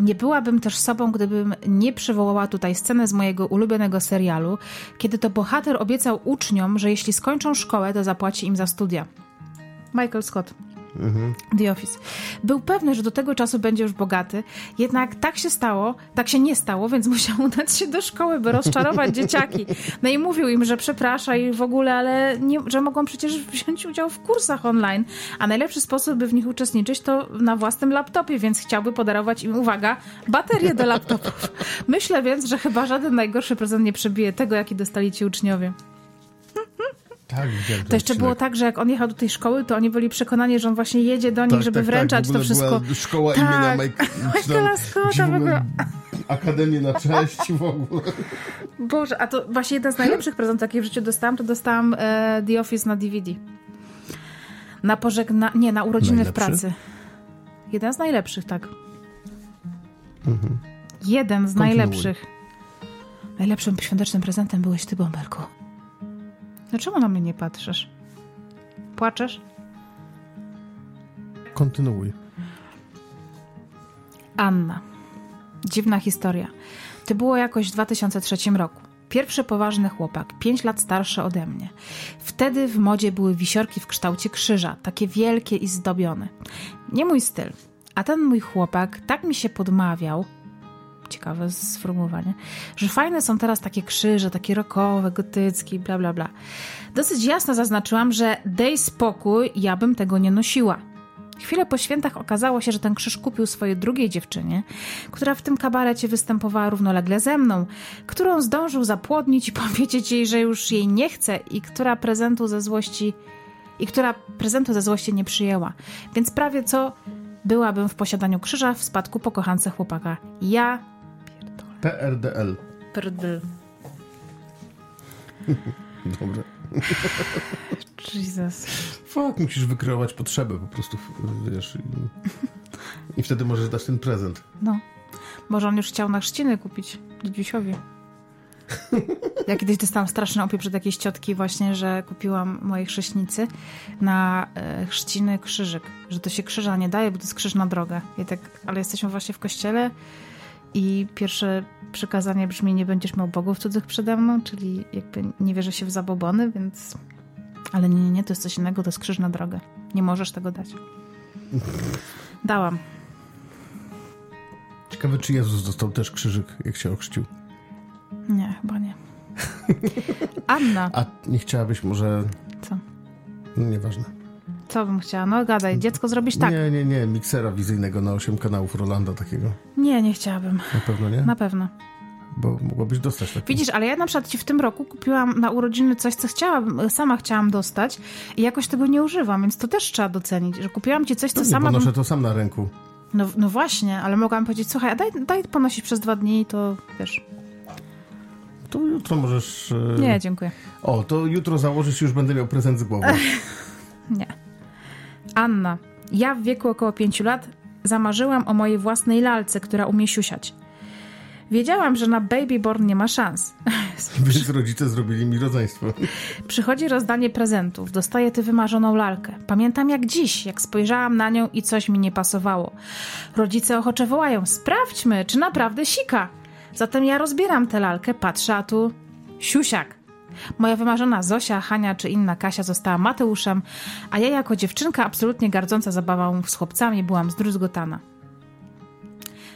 Nie byłabym też sobą, gdybym nie przywołała tutaj scenę z mojego ulubionego serialu, kiedy to bohater obiecał uczniom, że jeśli skończą szkołę, to zapłaci im za studia. Michael Scott. Mhm. The Office. Był pewny, że do tego czasu będzie już bogaty, jednak tak się stało, tak się nie stało, więc musiał udać się do szkoły, by rozczarować dzieciaki. No i mówił im, że przeprasza i w ogóle, ale nie, że mogą przecież wziąć udział w kursach online, a najlepszy sposób, by w nich uczestniczyć, to na własnym laptopie, więc chciałby podarować im, uwaga, baterię do laptopów. Myślę więc, że chyba żaden najgorszy prezent nie przebije tego, jaki dostali ci uczniowie. Tak, to jeszcze było tak, że jak on jechał do tej szkoły, to oni byli przekonani, że on właśnie jedzie do nich, tak, żeby tak, tak. wręczać tak. to wszystko. Była szkoła tak. imienia Mike, Michaela Scotta w ogóle. Akademię na cześć w ogóle. Boże, a to właśnie jeden z najlepszych prezentów, jakie w życiu dostałam, to dostałam e, The Office na DVD. Na pożegna... Nie, na urodziny Najlepszy? w pracy. Jeden z najlepszych, tak. Mhm. Jeden z Kontynuuj. najlepszych. Najlepszym świątecznym prezentem byłeś ty, Bąbelku. Dlaczego na mnie nie patrzysz? Płaczesz? Kontynuuj. Anna. Dziwna historia. To było jakoś w 2003 roku. Pierwszy poważny chłopak, pięć lat starszy ode mnie. Wtedy w modzie były wisiorki w kształcie krzyża, takie wielkie i zdobione. Nie mój styl. A ten mój chłopak tak mi się podmawiał, ciekawe sformułowanie, że fajne są teraz takie krzyże, takie rokowe, gotyckie, bla bla bla. Dosyć jasno zaznaczyłam, że dej spokój, ja bym tego nie nosiła. Chwilę po świętach okazało się, że ten krzyż kupił swojej drugiej dziewczynie, która w tym kabarecie występowała równolegle ze mną, którą zdążył zapłodnić i powiedzieć jej, że już jej nie chce i która prezentu ze złości i która prezentu ze złości nie przyjęła. Więc prawie co byłabym w posiadaniu krzyża w spadku po kochance chłopaka. Ja PRDL. PRDL. Dobrze. Jesus. Fuck, musisz wykreować potrzebę po prostu, wiesz. I, i wtedy możesz dać ten prezent. No. Może on już chciał na chrzciny kupić Dzidziusiowi. Ja kiedyś dostałam straszny opiew przed jakiejś ciotki właśnie, że kupiłam mojej chrześnicy na e, chrzciny krzyżyk. Że to się krzyża nie daje, bo to jest krzyż na drogę. I tak, ale jesteśmy właśnie w kościele i pierwsze przykazanie brzmi nie będziesz miał bogów cudzych przede mną, czyli jakby nie wierzę się w zabobony, więc... Ale nie, nie, nie, to jest coś innego, to jest krzyż na drogę. Nie możesz tego dać. Dałam. Ciekawe, czy Jezus dostał też krzyżyk, jak się ochrzcił. Nie, chyba nie. Anna. A nie chciałabyś może... Co? No, nieważne. Co bym chciała? No gadaj, dziecko zrobić tak. Nie, nie, nie, miksera wizyjnego na 8 kanałów Rolanda takiego. Nie, nie chciałabym. Na pewno nie? Na pewno. Bo mogłabyś dostać taki. Widzisz, ale ja na przykład ci w tym roku kupiłam na urodziny coś, co chciałam, sama chciałam dostać i jakoś tego nie używam, więc to też trzeba docenić, że kupiłam ci coś, co Pewnie, sama... ponoszę Bym... to sam na ręku. No, no właśnie, ale mogłam powiedzieć, słuchaj, a daj, daj ponosić przez dwa dni, to wiesz... To jutro możesz... e, Nie, dziękuję. O, to jutro założysz i już będę miał prezent z głowy. Nie. Anna, ja w wieku około pięciu lat zamarzyłam o mojej własnej lalce, która umie siusiać. Wiedziałam, że na babyborn nie ma szans. Więc rodzice zrobili mi rodzeństwo. Przychodzi rozdanie prezentów, dostaję tę wymarzoną lalkę. Pamiętam jak dziś, jak spojrzałam na nią i coś mi nie pasowało. Rodzice ochocze wołają, sprawdźmy, czy naprawdę sika. Zatem ja rozbieram tę lalkę, patrzę, a tu siusiak. Moja wymarzona Zosia, Hania czy inna Kasia została Mateuszem, a ja jako dziewczynka absolutnie gardząca zabawą z chłopcami byłam zdruzgotana.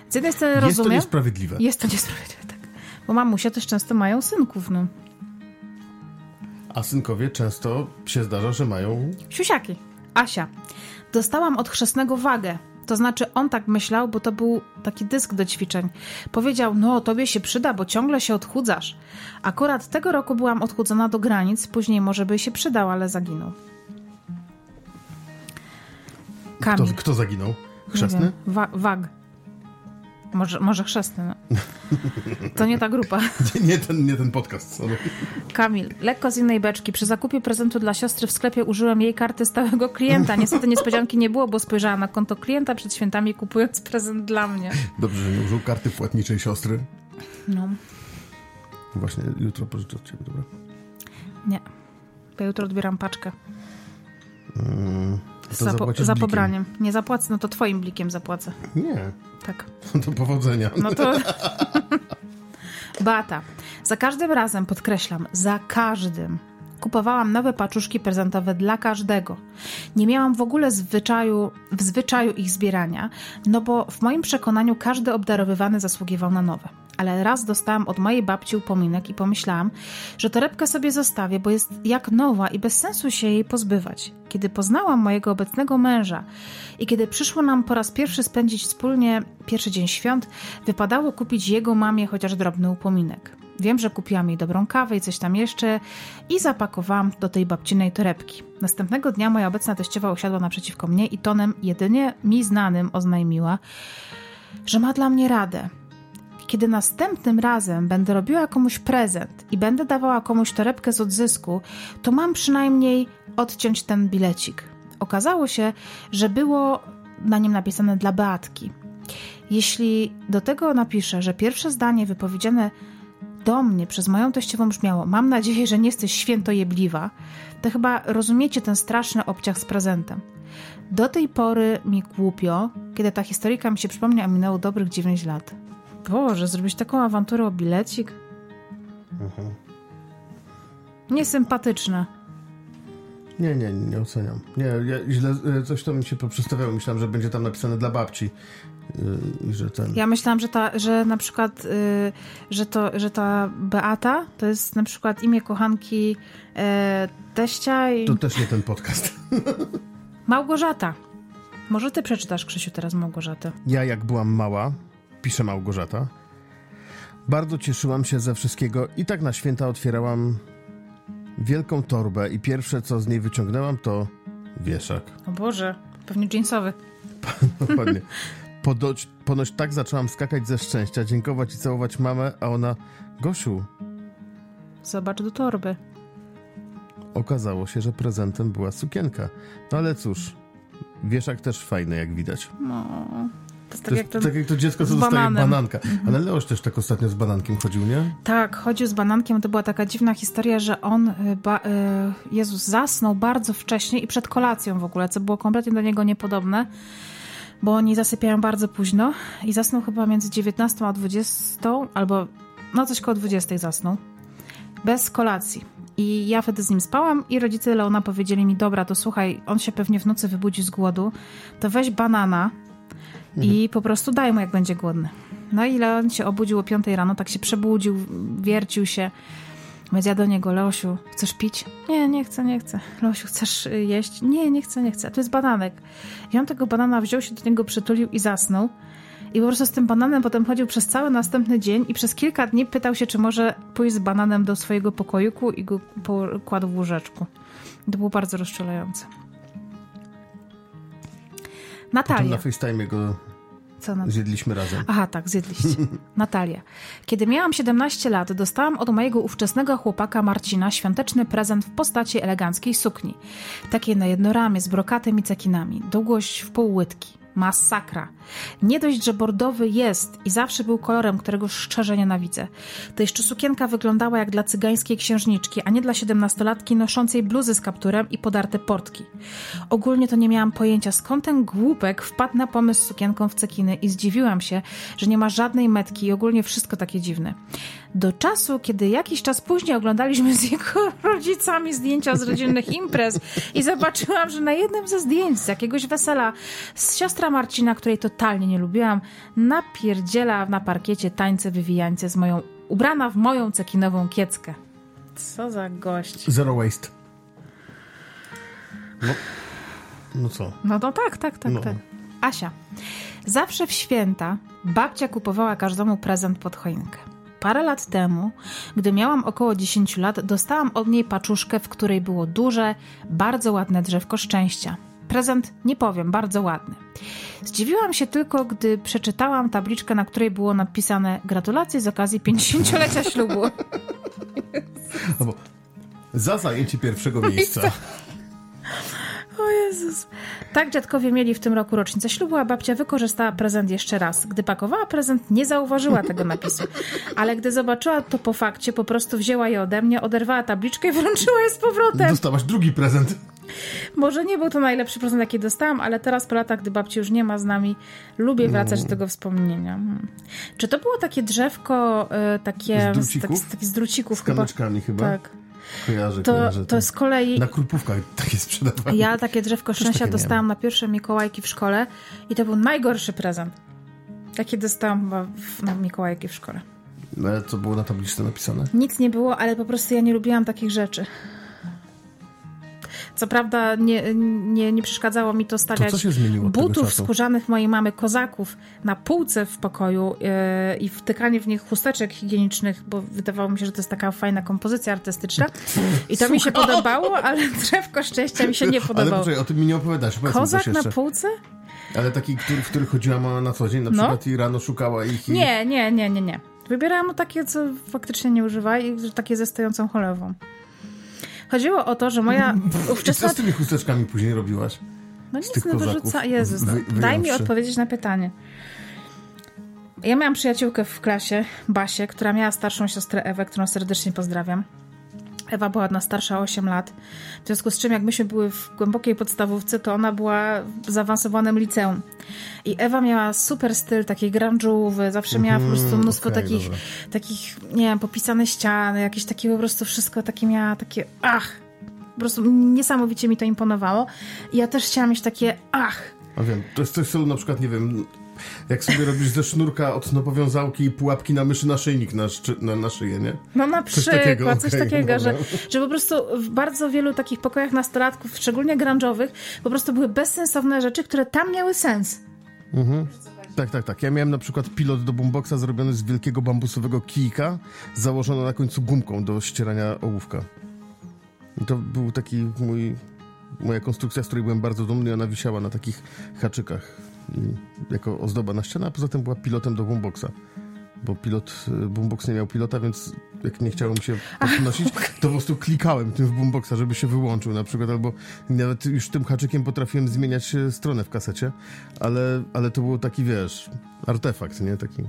Z jednej strony Jest to rozumiem... niesprawiedliwe. Jest to niesprawiedliwe, tak. Bo mamusia też często mają synków, no. A synkowie często się zdarza, że mają... Siusiaki. Asia. Dostałam od chrzestnego wagę. To znaczy on tak myślał, bo to był taki dysk do ćwiczeń. Powiedział, no tobie się przyda, bo ciągle się odchudzasz. Akurat tego roku byłam odchudzona do granic, później może by się przydał, ale zaginął. Kto, Kamil. kto zaginął? Nie Chrzestny? Wa- wag. Może, może chrzestny, no. To nie ta grupa. Nie ten, nie ten podcast. Sorry. Kamil, lekko z innej beczki. Przy zakupie prezentu dla siostry w sklepie użyłem jej karty stałego klienta. Niestety niespodzianki nie było, bo spojrzałam na konto klienta przed świętami, kupując prezent dla mnie. Dobrze, że nie użył karty płatniczej siostry. No, Właśnie jutro pożyczę od ciebie, dobra? nie. Bo jutro odbieram paczkę. Mm, to Za, po, za pobraniem. Nie zapłacę, no to twoim blikiem zapłacę. Nie, Tak. do powodzenia. No to... Beata. Za każdym razem, podkreślam, za każdym kupowałam nowe paczuszki prezentowe dla każdego. Nie miałam w ogóle zwyczaju, w zwyczaju ich zbierania, no bo w moim przekonaniu każdy obdarowywany zasługiwał na nowe. Ale raz dostałam od mojej babci upominek i pomyślałam, że torebkę sobie zostawię, bo jest jak nowa i bez sensu się jej pozbywać. Kiedy poznałam mojego obecnego męża i kiedy przyszło nam po raz pierwszy spędzić wspólnie pierwszy dzień świąt, wypadało kupić jego mamie chociaż drobny upominek. Wiem, że kupiłam jej dobrą kawę i coś tam jeszcze i zapakowałam do tej babcinej torebki. Następnego dnia moja obecna teściowa usiadła naprzeciwko mnie i tonem jedynie mi znanym oznajmiła, że ma dla mnie radę. Kiedy następnym razem będę robiła komuś prezent i będę dawała komuś torebkę z odzysku, to mam przynajmniej odciąć ten bilecik. Okazało się, że było na nim napisane dla Beatki. Jeśli do tego napiszę, że pierwsze zdanie wypowiedziane do mnie przez moją teściową brzmiało Mam nadzieję, że nie jesteś świętojebliwa, to chyba rozumiecie ten straszny obciach z prezentem. Do tej pory mi głupio, kiedy ta historyjka mi się przypomnia, a minęło dobrych 9 lat. Boże, zrobić taką awanturę o bilecik? Niesympatyczne. Nie, nie, nie oceniam. Nie, ja źle, e, coś to mi się poprzestawiało. Myślałem, że będzie tam napisane dla babci. Yy, że ten... Ja myślałam, że, ta, że na przykład, y, że, to, że ta Beata to jest na przykład imię kochanki e, teścia i To też nie ten podcast. Małgorzata. Może ty przeczytasz, Krzysiu, teraz Małgorzatę. Ja, jak byłam mała, pisze Małgorzata, bardzo cieszyłam się ze wszystkiego i tak na święta otwierałam wielką torbę i pierwsze, co z niej wyciągnęłam, to wieszak. O Boże, pewnie jeansowy. Dokładnie. Podoć, ponoć tak zaczęłam skakać ze szczęścia, dziękować i całować mamę, a ona, Gosiu, Zobacz do torby. okazało się, że prezentem była sukienka. No ale cóż, wieszak też fajny, jak widać. No. To jest tak, to jak, ten, tak jak to dziecko, co dostaje bananem. bananka. Mhm. Ale Leoś też tak ostatnio z banankiem chodził, nie? Tak, chodził z banankiem. To była taka dziwna historia, że on, y, ba, y, Jezus, zasnął bardzo wcześnie i przed kolacją w ogóle, co było kompletnie do niego niepodobne, bo oni zasypiają bardzo późno i zasnął chyba między 19 a 20, albo no coś koło 20 zasnął. Bez kolacji. I ja wtedy z nim spałam i rodzice Leona powiedzieli mi, dobra, to słuchaj, on się pewnie w nocy wybudzi z głodu, to weź banana i po prostu daj mu, jak będzie głodny. No i Leon się obudził o 5 rano, tak się przebudził, wiercił się. Więc ja do niego, Leosiu, chcesz pić? Nie, nie chcę, nie chcę. Leosiu, chcesz y, jeść? Nie, nie chcę, nie chcę. To jest bananek. I on tego banana wziął się do niego, przytulił i zasnął. I po prostu z tym bananem potem chodził przez cały następny dzień i przez kilka dni pytał się, czy może pójść z bananem do swojego pokoiku i go kładł w łóżeczku. To było bardzo rozczulające. Natalia. Potem na FaceTime go co na... Zjedliśmy razem. Aha, tak, zjedliście. Natalia. Kiedy miałam 17 lat, dostałam od mojego ówczesnego chłopaka Marcina świąteczny prezent w postaci eleganckiej sukni. Takiej na jedno ramię z brokatem i cekinami. Długość w pół łydki. Masakra. Nie dość, że bordowy jest i zawsze był kolorem, którego szczerze nienawidzę. To jeszcze sukienka wyglądała jak dla cygańskiej księżniczki, a nie dla siedemnastolatki noszącej bluzy z kapturem i podarte portki. Ogólnie to nie miałam pojęcia, skąd ten głupek wpadł na pomysł z sukienką w cekiny i zdziwiłam się, że nie ma żadnej metki i ogólnie wszystko takie dziwne. Do czasu, kiedy jakiś czas później oglądaliśmy z jego rodzicami zdjęcia z rodzinnych imprez i zobaczyłam, że na jednym ze zdjęć z jakiegoś wesela z siostra Marcina, której totalnie nie lubiłam, napierdziela na parkiecie tańce wywijańce z moją, ubrana w moją cekinową kieckę. Co za gość. Zero waste. No, no co? No, no tak, tak, tak, no. tak. Asia. Zawsze w święta babcia kupowała każdemu prezent pod choinkę. Parę lat temu, gdy miałam około 10 lat, dostałam od niej paczuszkę, w której było duże, bardzo ładne drzewko szczęścia. Prezent, nie powiem, bardzo ładny. Zdziwiłam się tylko, gdy przeczytałam tabliczkę, na której było napisane gratulacje z okazji 50-lecia ślubu. No za zajęcie pierwszego miejsca. O Jezus. Tak dziadkowie mieli w tym roku rocznicę ślubu, a babcia wykorzystała prezent jeszcze raz. Gdy pakowała prezent, nie zauważyła tego napisu. Ale gdy zobaczyła to po fakcie, po prostu wzięła je ode mnie, oderwała tabliczkę i wręczyła je z powrotem. Dostałaś drugi prezent. Może nie był to najlepszy prezent, jaki dostałam, ale teraz po latach, gdy babci już nie ma z nami, lubię wracać no. do tego wspomnienia. Hmm. Czy to było takie drzewko, y, takie z drucików? Z, tak, z drucików z kamyczkami chyba? Tak. Kojarzę, to, kojarzę, to z kolei... Na krupówkach takie sprzedawane. Ja takie drzewko szczęścia dostałam na pierwsze Mikołajki w szkole i to był najgorszy prezent, jaki dostałam chyba w, na Mikołajki w szkole. No, ale co było na tabliczce napisane? Nic nie było, ale po prostu ja nie lubiłam takich rzeczy. Co prawda nie, nie, nie przeszkadzało mi to stawiać to butów skórzanych mojej mamy, kozaków, na półce w pokoju yy, i wtykanie w nich chusteczek higienicznych, bo wydawało mi się, że to jest taka fajna kompozycja artystyczna. I to mi się podobało, ale drzewko szczęścia mi się nie podobało. Ale poczekaj, o tym mi nie opowiadasz. Kozak na półce? Ale taki, który, w których chodziła na co dzień, na no. przykład i rano szukała ich i... Nie, nie, nie, nie, nie. Wybierałam takie, co faktycznie nie używa i takie ze stojącą cholewą. Chodziło o to, że moja ówczesna... Co z tymi chusteczkami później robiłaś? No nic, nie wyrzuca... Jezus, no, daj mi odpowiedzieć na pytanie. Ja miałam przyjaciółkę w klasie, Basię, która miała starszą siostrę Ewę, którą serdecznie pozdrawiam. Ewa była na starsza 8 lat. W związku z czym, jak myśmy były w głębokiej podstawówce, to ona była w zaawansowanym liceum. I Ewa miała super styl, taki grunge'owy, zawsze miała po prostu mhm, mnóstwo okay, takich, takich, nie wiem, popisane ściany, jakieś takie po prostu wszystko takie miała, takie ach, po prostu niesamowicie mi to imponowało. I ja też chciałam mieć takie ach. A wiem, to jest coś stylu na przykład, nie wiem, jak sobie robisz ze sznurka od powiązałki i pułapki na myszy naszyjnik na, na, na szyję, nie? No na przykład, coś takiego, coś okay, takiego że, że po prostu w bardzo wielu takich pokojach nastolatków, szczególnie grunge'owych, po prostu były bezsensowne rzeczy, które tam miały sens. Mhm. Tak, tak, tak. Ja miałem na przykład pilot do boomboxa zrobiony z wielkiego bambusowego kijka, założony na końcu gumką do ścierania ołówka. I to był taki mój, moja konstrukcja, z której byłem bardzo dumny. Ona wisiała na takich haczykach jako ozdoba na ścianę, a poza tym była pilotem do boomboxa. bo pilot, y, boombox nie miał pilota, więc jak nie chciało mi się podnosić, to po prostu klikałem tym w boomboxa, żeby się wyłączył na przykład, albo nawet już tym haczykiem potrafiłem zmieniać y, stronę w kasecie, ale, ale to był taki, wiesz, artefakt, nie? Taki...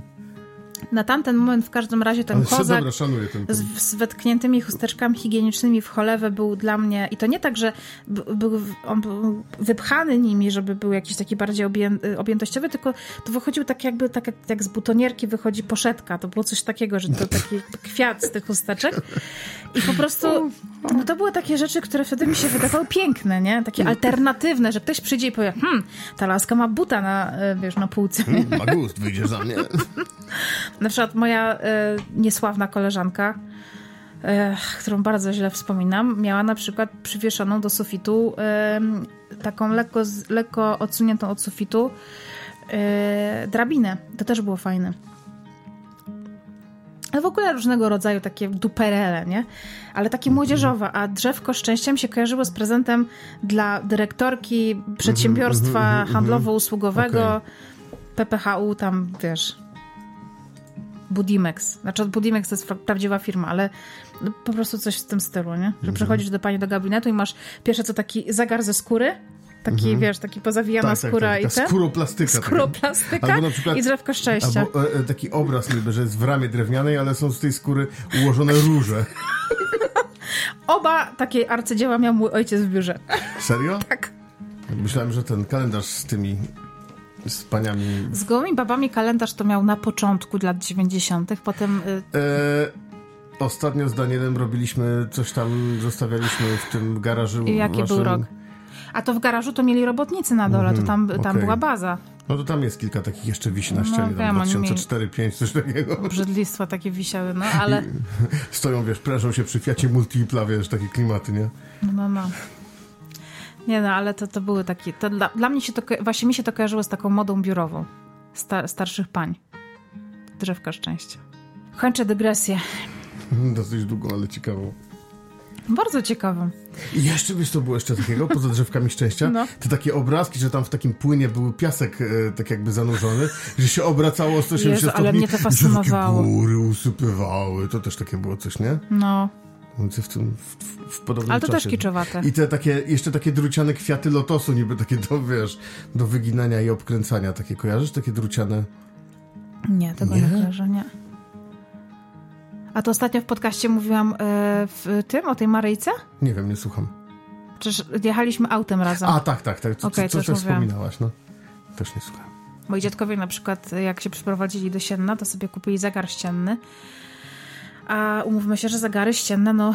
Na tamten moment w każdym razie ten Ale kozak dobra, ten, z, z wetkniętymi chusteczkami higienicznymi w cholewę był dla mnie, i to nie tak, że był, on był wypchany nimi, żeby był jakiś taki bardziej obję, objętościowy, tylko to wychodził tak jakby, tak jak, jak z butonierki wychodzi poszetka. To było coś takiego, że to taki kwiat z tych chusteczek. I po prostu no to były takie rzeczy, które wtedy mi się wydawały piękne, nie? Takie alternatywne, że ktoś przyjdzie i powie, hmm, ta laska ma buta na, e, wiesz, na półce. Mm, ma gust, wyjdziesz za mnie. Na przykład moja e, niesławna koleżanka, e, którą bardzo źle wspominam, miała na przykład przywieszoną do sufitu e, taką lekko, lekko odsuniętą od sufitu e, drabinę. To też było fajne. Ale w ogóle różnego rodzaju takie duperele, nie? Ale takie młodzieżowe, a drzewko szczęścia mi się kojarzyło z prezentem dla dyrektorki przedsiębiorstwa mhm, mhm, handlowo-usługowego, Okej. PPHU, tam wiesz, Budimex. Znaczy Budimex to jest prawdziwa firma, ale no, po prostu coś w tym stylu, nie? Że Mhm. przychodzisz do pani do gabinetu i masz pierwsze co taki zegar ze skóry, taki wiesz, taki pozawijana Mhm. Tak, tak, skóra tak, i taka te. skóroplastyka. Skóroplastyka Albo na przykład- i drzewko szczęścia. Albo e, e, taki obraz niby, że jest w ramie drewnianej, ale są z tej skóry ułożone róże. Oba takie arcydzieła miał mój ojciec w biurze. Serio? Tak. Myślałem, że ten kalendarz z tymi z paniami. Z gołymi babami kalendarz to miał na początku lat 90., potem y, E, ostatnio z Danielem robiliśmy coś tam, zostawialiśmy w tym garażu. jaki waszym. był rok. A to w garażu to mieli robotnicy na dole, to tam, tam okej. była baza. No to tam jest kilka takich jeszcze wisi na No, ścianie, wiem, tam oni 2004-2005, coś takiego. Brzydlistwa takie wisiały, no ale Stoją, wiesz, prężą się przy Fiacie Multipla, wiesz, takie klimaty, nie? no, no, no. Nie no, ale to, to były takie, to dla, dla mnie się to, właśnie mi się to kojarzyło z taką modą biurową sta, starszych pań. Drzewka szczęścia. Kończę dygresję. Dosyć długą, ale ciekawą. Bardzo ciekawą. I jeszcze, wiesz, co było jeszcze takiego, poza drzewkami szczęścia? No. Te takie obrazki, że tam w takim płynie był piasek e, tak jakby zanurzony, że się obracało o 180 Jezu, ale stopni mnie to fascynowało. takie góry usypywały. To też takie było coś, nie? No, w tym, w, w, podobnym ale to też czasie. kiczowate. I te takie, jeszcze takie druciane kwiaty lotosu, niby takie do, wiesz, do wyginania i obkręcania. Takie kojarzysz? Takie druciane? Nie, tego nie, Nie? kojarzę, nie. A to ostatnio w podcaście mówiłam e, w tym, o tej Maryjce? Nie wiem, nie słucham. Przecież jechaliśmy autem razem. A, tak, tak, tak. Co, Okej, co, mówiłam. wspominałaś, no. Też nie słucham. Moi dziadkowie na przykład, jak się przyprowadzili do Sienna, to sobie kupili zegar ścienny. A umówmy się, że zegary ścienne, no,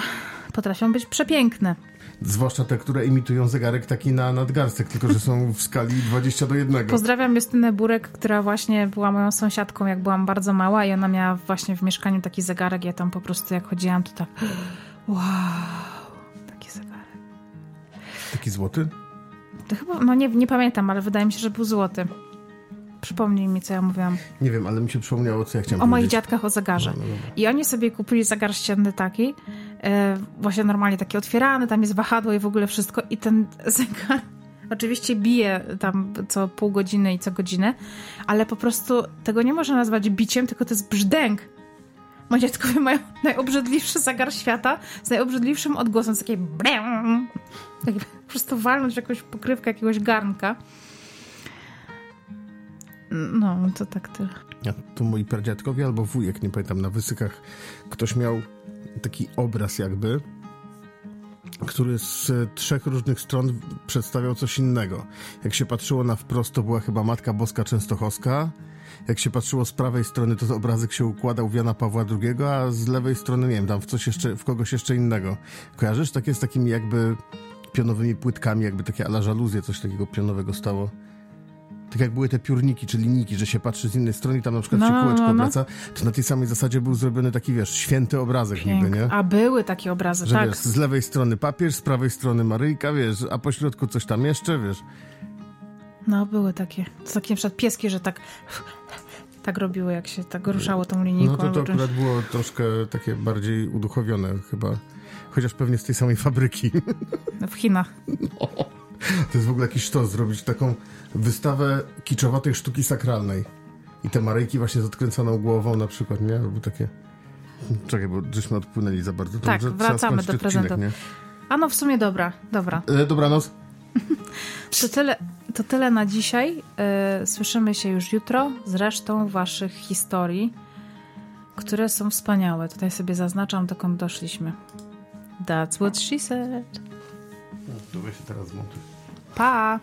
potrafią być przepiękne. Zwłaszcza te, które imitują zegarek taki na nadgarstek, tylko że są w skali 20 do 1. Pozdrawiam Justynę Burek, która właśnie była moją sąsiadką, jak byłam bardzo mała i ona miała właśnie w mieszkaniu taki zegarek. Ja tam po prostu jak chodziłam, to tak wow, taki zegarek. Taki złoty? To chyba, no nie, nie pamiętam, ale wydaje mi się, że był złoty. Przypomnij mi, co ja mówiłam. Nie wiem, ale mi się przypomniało, co ja chciałem O moich powiedzieć. dziadkach o zegarze. No, no, dobra. I oni sobie kupili zegar ścienny taki, e, właśnie normalnie taki otwierany, tam jest wahadło i w ogóle wszystko. I ten zegar oczywiście bije tam co pół godziny i co godzinę, ale po prostu tego nie można nazwać biciem, tylko to jest brzdęk. Moi dziadkowie mają najobrzydliwszy zegar świata z najobrzydliwszym odgłosem, z takiej brę, po prostu walnąć jakąś pokrywkę jakiegoś garnka. No, to tak tyle. Ja, to moi pradziadkowie albo wujek, nie pamiętam, na wysykach ktoś miał taki obraz jakby, który z trzech różnych stron przedstawiał coś innego. Jak się patrzyło na wprost, to była chyba Matka Boska Częstochowska. Jak się patrzyło z prawej strony, to obrazek się układał w Jana Pawła II, a z lewej strony, nie wiem, tam w coś jeszcze, w kogoś jeszcze innego. Kojarzysz? Takie z takimi jakby pionowymi płytkami, jakby takie ala żaluzje, coś takiego pionowego stało. Tak jak były te piórniki czy linijki, że się patrzy z innej strony i tam na przykład No, się no, kółeczko no, no. obraca, to na tej samej zasadzie był zrobiony taki, wiesz, święty obrazek niby, Piękne. nie? A były takie obrazy, Że tak. wiesz, z lewej strony papież, z prawej strony Maryjka, wiesz, a po środku coś tam jeszcze, wiesz. No, były takie. To takie na przykład pieski, że tak tak robiły, jak się tak ruszało tą linijką. No to, to akurat było troszkę takie bardziej uduchowione chyba. Chociaż pewnie z tej samej fabryki. W Chinach. To jest w ogóle jakiś sztos, zrobić taką wystawę kiczowatej sztuki sakralnej. I te Maryjki właśnie z odkręconą głową na przykład, nie? Albo takie... Czekaj, bo żeśmy odpłynęli za bardzo. To Tak, wracamy do odcinek, prezentów. nie? A no w sumie dobra, dobra. E, dobranoc. To tyle, to tyle na dzisiaj. E, Słyszymy się już jutro z resztą waszych historii, które są wspaniałe. Tutaj sobie zaznaczam, dokąd doszliśmy. That's what she said. To weź się teraz zmontuj. Pa!